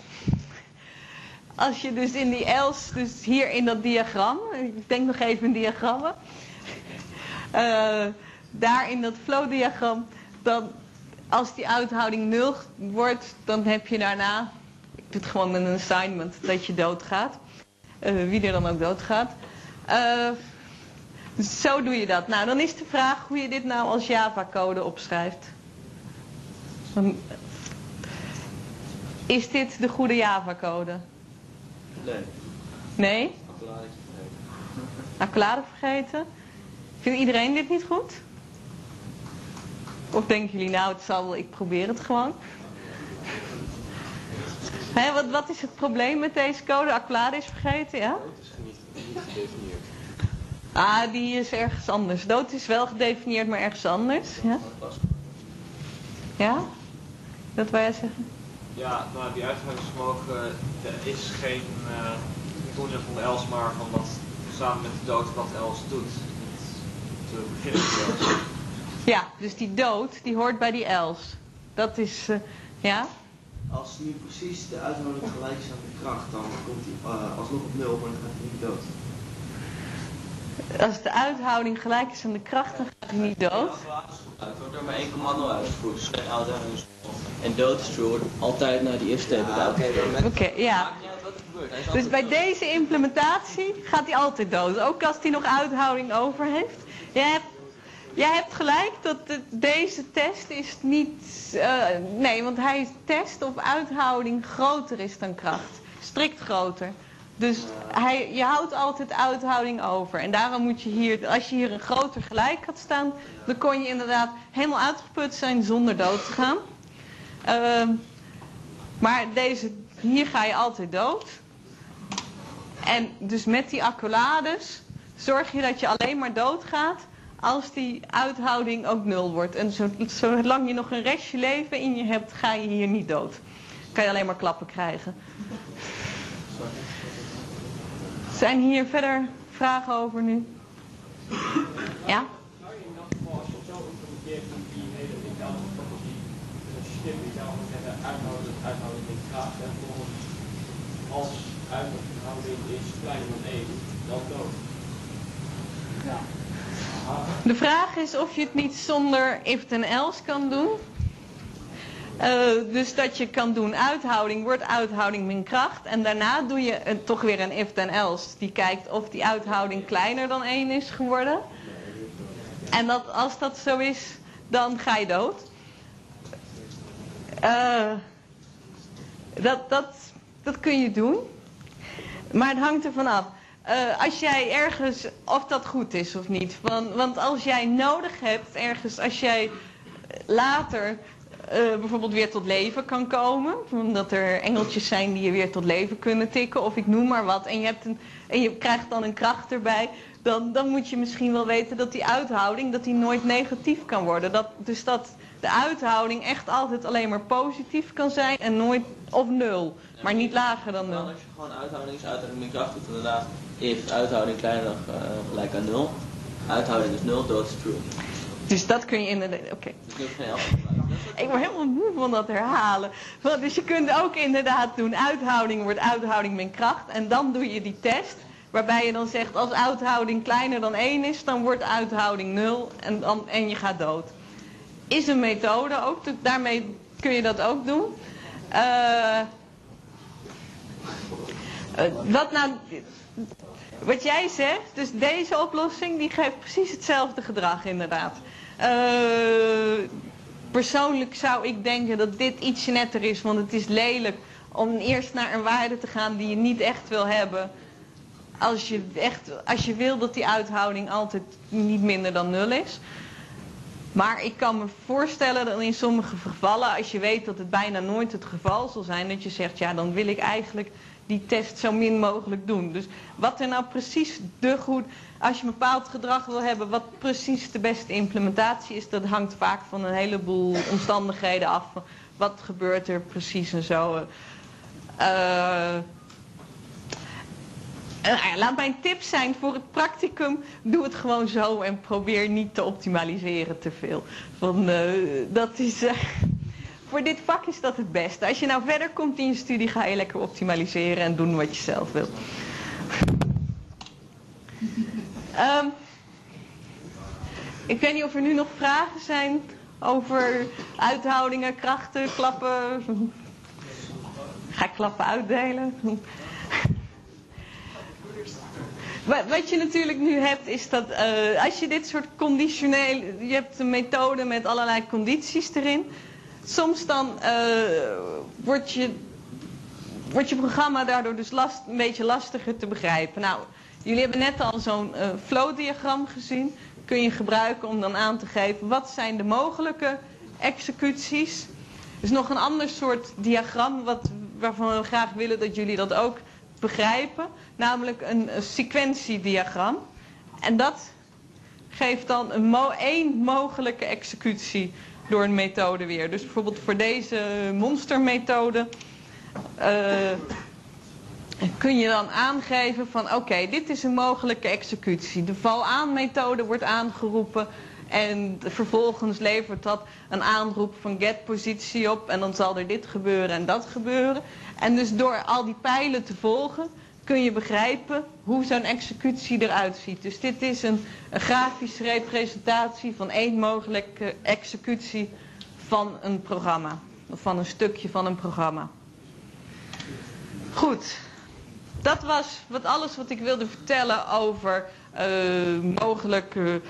Als je dus in die else, dus hier in dat diagram, ik denk nog even in diagrammen. Uh, daar in dat flow-diagram, dan als die uithouding 0 wordt, dan heb je daarna, ik doe het gewoon een assignment, dat je doodgaat. Uh, wie er dan ook doodgaat. Dus zo doe je dat. Nou, dan is de vraag hoe je dit nou als Java-code opschrijft. Is dit de goede Java-code? Nee. Nee? Accolade vergeten. Vindt iedereen dit niet goed? Of denken jullie nou, het zal wel, ik probeer het gewoon? Hè, wat, wat is het probleem met deze code? Accolade is vergeten, ja? Dood is niet, niet gedefinieerd. Ah, die is ergens anders. Dood is wel gedefinieerd, maar ergens anders. Ja? Ja? Dat wil jij zeggen? Ja, nou, die uithoudingsvermogen, er is geen uh, methode van Els, maar van wat samen met de dood wat Els doet. Te beginnen met Els. Ja, dus die dood, die hoort bij die els. Dat is, uh, ja? Als nu precies de uithouding gelijk is aan de kracht, dan komt hij uh, alsnog op nul, maar dan gaat hij niet dood. Als de uithouding gelijk is aan de kracht, dan gaat hij niet dood. Het wordt er maar 1,0 uitgevoerd, dus geen uithouding is En dood is wordt altijd naar die statement ja, Oké, okay, okay, ja. Dus bij deze implementatie gaat hij altijd dood, ook als hij nog uithouding over heeft. Hebt Jij hebt gelijk dat deze test is niet... Uh, nee, want hij test of uithouding groter is dan kracht. Strikt groter. Dus hij, je houdt altijd uithouding over. En daarom moet je hier, als je hier een groter gelijk had staan... dan kon je inderdaad helemaal uitgeput zijn zonder dood te gaan. Uh, maar deze, hier ga je altijd dood. En dus met die accolades zorg je dat je alleen maar doodgaat als die uithouding ook nul wordt. En zolang je nog een restje leven in je hebt, ga je hier niet dood. Kan je alleen maar klappen krijgen. Zijn hier verder vragen over nu? Ja? Nou, in kracht. En volgens als uithouding is kleiner dan 1, dan dood. De vraag is of je het niet zonder if en else kan doen. Eh, dus dat je kan doen uithouding, wordt uithouding min kracht. En daarna doe je een, toch weer een if en else. Die kijkt of die uithouding kleiner dan 1 is geworden. En dat, als dat zo is, dan ga je dood. Eh, dat, dat, dat kun je doen. Maar het hangt ervan af. Eh, als jij ergens, of dat goed is of niet. Want, want als jij nodig hebt ergens, als jij later eh, bijvoorbeeld weer tot leven kan komen. Omdat er engeltjes zijn die je weer tot leven kunnen tikken. Of ik noem maar wat. En je, hebt een, en je krijgt dan een kracht erbij. Dan, dan moet je misschien wel weten dat die uithouding dat die nooit negatief kan worden. Dat, dus dat de uithouding echt altijd alleen maar positief kan zijn. En nooit of nul. Maar niet lager dan nul. Als je gewoon uithouding is uithouding min kracht doet, inderdaad. If uithouding kleiner dan uh, gelijk aan 0. Uithouding is 0, dood is true. Dus dat kun je inderdaad. Oké. Ik word helemaal moe van dat herhalen. Want dus je kunt ook inderdaad doen, uithouding wordt uithouding min kracht. En dan doe je die test. Waarbij je dan zegt, als uithouding kleiner dan 1 is, dan wordt uithouding 0 en, dan, en je gaat dood. Is een methode ook, daarmee kun je dat ook doen. Uh, wat nou, wat jij zegt, dus deze oplossing, die geeft precies hetzelfde gedrag inderdaad. Uh, persoonlijk zou ik denken dat dit iets netter is, want het is lelijk om eerst naar een waarde te gaan die je niet echt wil hebben. Als je, echt, als je wil dat die uithouding altijd niet minder dan nul is. Maar ik kan me voorstellen dat in sommige gevallen, als je weet dat het bijna nooit het geval zal zijn, dat je zegt, ja dan wil ik eigenlijk die test zo min mogelijk doen. Dus wat er nou precies de goed, als je een bepaald gedrag wil hebben, wat precies de beste implementatie is, dat hangt vaak van een heleboel omstandigheden af. Wat gebeurt er precies en zo. Uh, uh, laat mijn tip zijn voor het practicum, doe het gewoon zo en probeer niet te optimaliseren te veel. Van, uh, dat is, voor dit vak is dat het beste. Als je nou verder komt in je studie, ga je lekker optimaliseren en doen wat je zelf wilt. um, ik weet niet of er nu nog vragen zijn over uithoudingen, krachten, klappen. Ga ik klappen uitdelen? Wat je natuurlijk nu hebt is dat uh, als je dit soort conditioneel, je hebt een methode met allerlei condities erin. Soms dan uh, wordt, je, je programma daardoor dus last, een beetje lastiger te begrijpen. Nou, jullie hebben net al zo'n uh, flow-diagram gezien. Kun je gebruiken om dan aan te geven wat zijn de mogelijke executies. Er is nog een ander soort diagram wat, waarvan we graag willen dat jullie dat ook begrijpen. Namelijk een, een sequentiediagram. En dat geeft dan een één mogelijke executie door een methode weer. Dus bijvoorbeeld voor deze monstermethode uh, kun je dan aangeven van oké, dit is een mogelijke executie. De val-aan-methode wordt aangeroepen en vervolgens levert dat een aanroep van get-positie op en dan zal er dit gebeuren en dat gebeuren. En dus door al die pijlen te volgen kun je begrijpen hoe zo'n executie eruit ziet. Dus dit is een, grafische representatie van één mogelijke executie van een programma. Of van een stukje van een programma. Goed. Dat was wat alles wat ik wilde vertellen over uh, mogelijke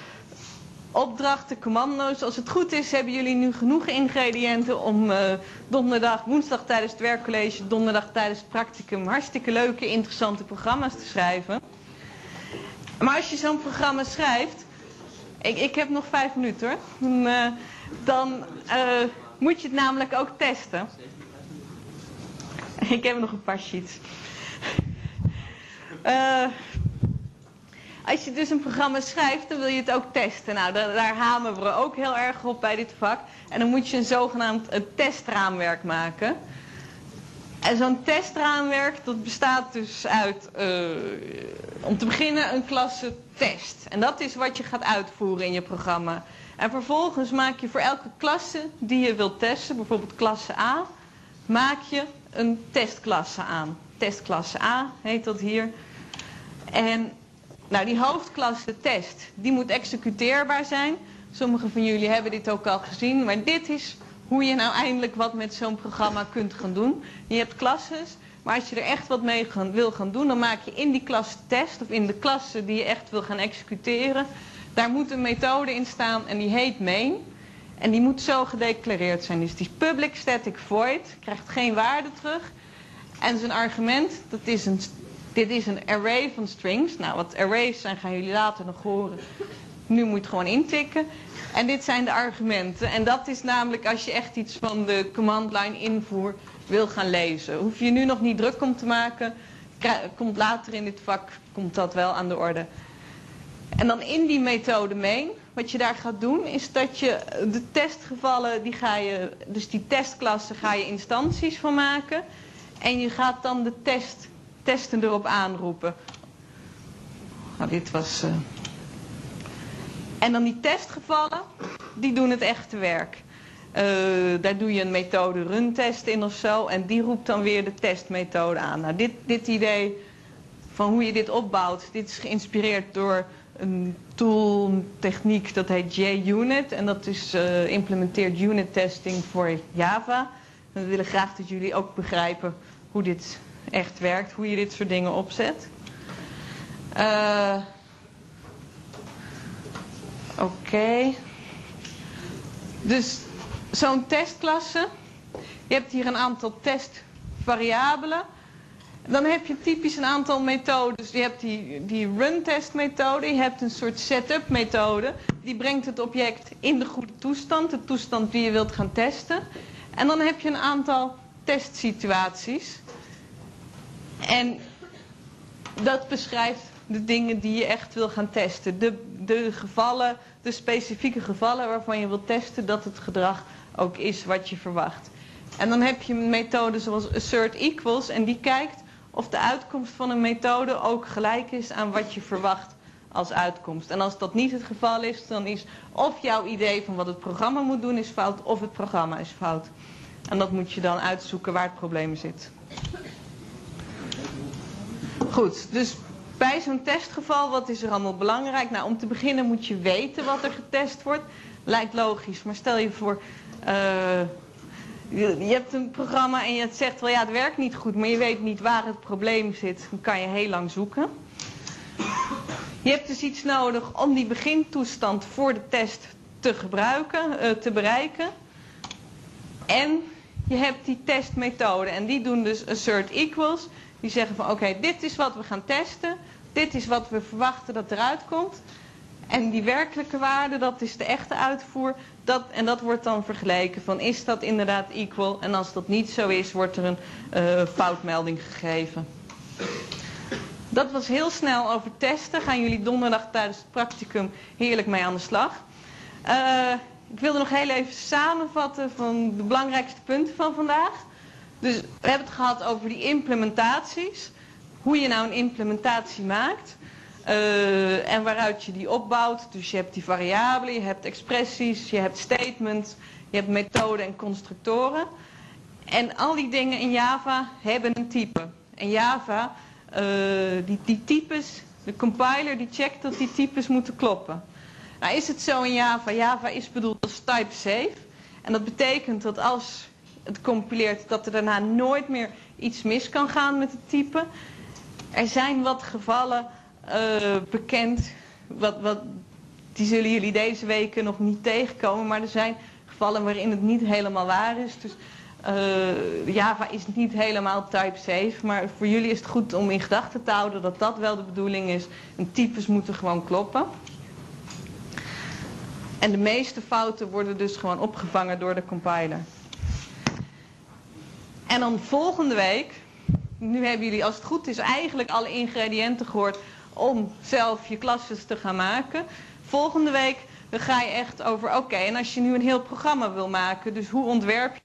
opdrachten, commando's. Als het goed is, hebben jullie nu genoeg ingrediënten om uh, donderdag, woensdag tijdens het werkcollege, donderdag tijdens het practicum hartstikke leuke, interessante programma's te schrijven. Maar als je zo'n programma schrijft, ik, ik heb nog vijf minuten hoor, dan, dan uh, moet je het namelijk ook testen. Ik heb nog een paar sheets. Als je dus een programma schrijft, dan wil je het ook testen. Nou, daar, daar hameren we ook heel erg op bij dit vak. En dan moet je een zogenaamd een testraamwerk maken. En zo'n testraamwerk, dat bestaat dus uit, uh, om te beginnen, een klasse test. En dat is wat je gaat uitvoeren in je programma. En vervolgens maak je voor elke klasse die je wilt testen, bijvoorbeeld klasse A, maak je een testklasse aan. testklasse A heet dat hier. En nou, die hoofdklasse test, die moet executeerbaar zijn. Sommigen van jullie hebben dit ook al gezien, maar dit is hoe je nou eindelijk wat met zo'n programma kunt gaan doen. Je hebt klasses, maar als je er echt wat mee wil gaan doen, dan maak je in die klas test, of in de klasse die je echt wil gaan executeren, daar moet een methode in staan en die heet main. En die moet zo gedeclareerd zijn. Dus die public static void, krijgt geen waarde terug. En zijn argument, dat is een, dit is een array van strings. Nou, wat arrays zijn gaan jullie later nog horen. Nu moet je gewoon intikken. En dit zijn de argumenten. En dat is namelijk als je echt iets van de command line invoer wil gaan lezen. Hoef je nu nog niet druk om te maken. Komt later in dit vak komt dat wel aan de orde. En dan in die methode main, wat je daar gaat doen, is dat je de testgevallen, die ga je, dus die testklassen ga je instanties van maken. En je gaat dan de test, testen erop aanroepen. Nou, dit was... Uh... En dan die testgevallen, die doen het echte werk. Uh, daar doe je een methode runtest in of zo. En die roept dan weer de testmethode aan. Nou, dit, dit idee van hoe je dit opbouwt, dit is geïnspireerd door een tool, techniek, dat heet JUnit. En dat is uh, implementeert unit testing voor Java. We willen graag dat jullie ook begrijpen hoe dit echt werkt, hoe je dit soort dingen opzet. Uh, Oké. Dus zo'n testklasse. Je hebt hier een aantal testvariabelen. Dan heb je typisch een aantal methodes. Je hebt die, die run-test methode. Je hebt een soort setup methode. Die brengt het object in de goede toestand. De toestand die je wilt gaan testen. En dan heb je een aantal testsituaties. En dat beschrijft de dingen die je echt wil gaan testen. De, de gevallen, de specifieke gevallen waarvan je wilt testen dat het gedrag ook is wat je verwacht. En dan heb je een methode zoals assert equals en die kijkt of de uitkomst van een methode ook gelijk is aan wat je verwacht als uitkomst. En als dat niet het geval is, dan is of jouw idee van wat het programma moet doen is fout, of het programma is fout. En dat moet je dan uitzoeken waar het probleem zit. Goed, dus bij zo'n testgeval, wat is er allemaal belangrijk? Nou, om te beginnen moet je weten wat er getest wordt. Lijkt logisch, maar stel je voor... Uh, je, hebt een programma en je zegt wel ja, het werkt niet goed, maar je weet niet waar het probleem zit. Dan kan je heel lang zoeken. Je hebt dus iets nodig om die begintoestand voor de test te gebruiken, uh, te bereiken. En je hebt die testmethode en die doen dus assert equals. Die zeggen van oké, dit is wat we gaan testen. Dit is wat we verwachten dat eruit komt. En die werkelijke waarde, dat is de echte uitvoer. Dat, en dat wordt dan vergeleken van is dat inderdaad equal. En als dat niet zo is, wordt er een uh, foutmelding gegeven. Dat was heel snel over testen. Gaan jullie donderdag tijdens het practicum heerlijk mee aan de slag. Uh, ik wilde nog heel even samenvatten van de belangrijkste punten van vandaag. Dus we hebben het gehad over die implementaties. Hoe je nou een implementatie maakt. Uh, en waaruit je die opbouwt. Dus je hebt die variabelen, je hebt expressies, je hebt statements, je hebt methoden en constructoren. En al die dingen in Java hebben een type. En Java, uh, die, die types, de compiler die checkt dat die types moeten kloppen. Nou is het zo in Java, Java is bedoeld als type safe. En dat betekent dat als het compileert dat er daarna nooit meer iets mis kan gaan met het type. Er zijn wat gevallen uh, bekend, wat, wat, die zullen jullie deze weken nog niet tegenkomen, maar er zijn gevallen waarin het niet helemaal waar is. Dus uh, Java is niet helemaal type safe, maar voor jullie is het goed om in gedachten te houden dat dat wel de bedoeling is. En types moeten gewoon kloppen. En de meeste fouten worden dus gewoon opgevangen door de compiler. En dan volgende week, nu hebben jullie als het goed is eigenlijk alle ingrediënten gehoord om zelf je klasses te gaan maken. Volgende week dan ga je echt over, oké, en als je nu een heel programma wil maken, dus hoe ontwerp je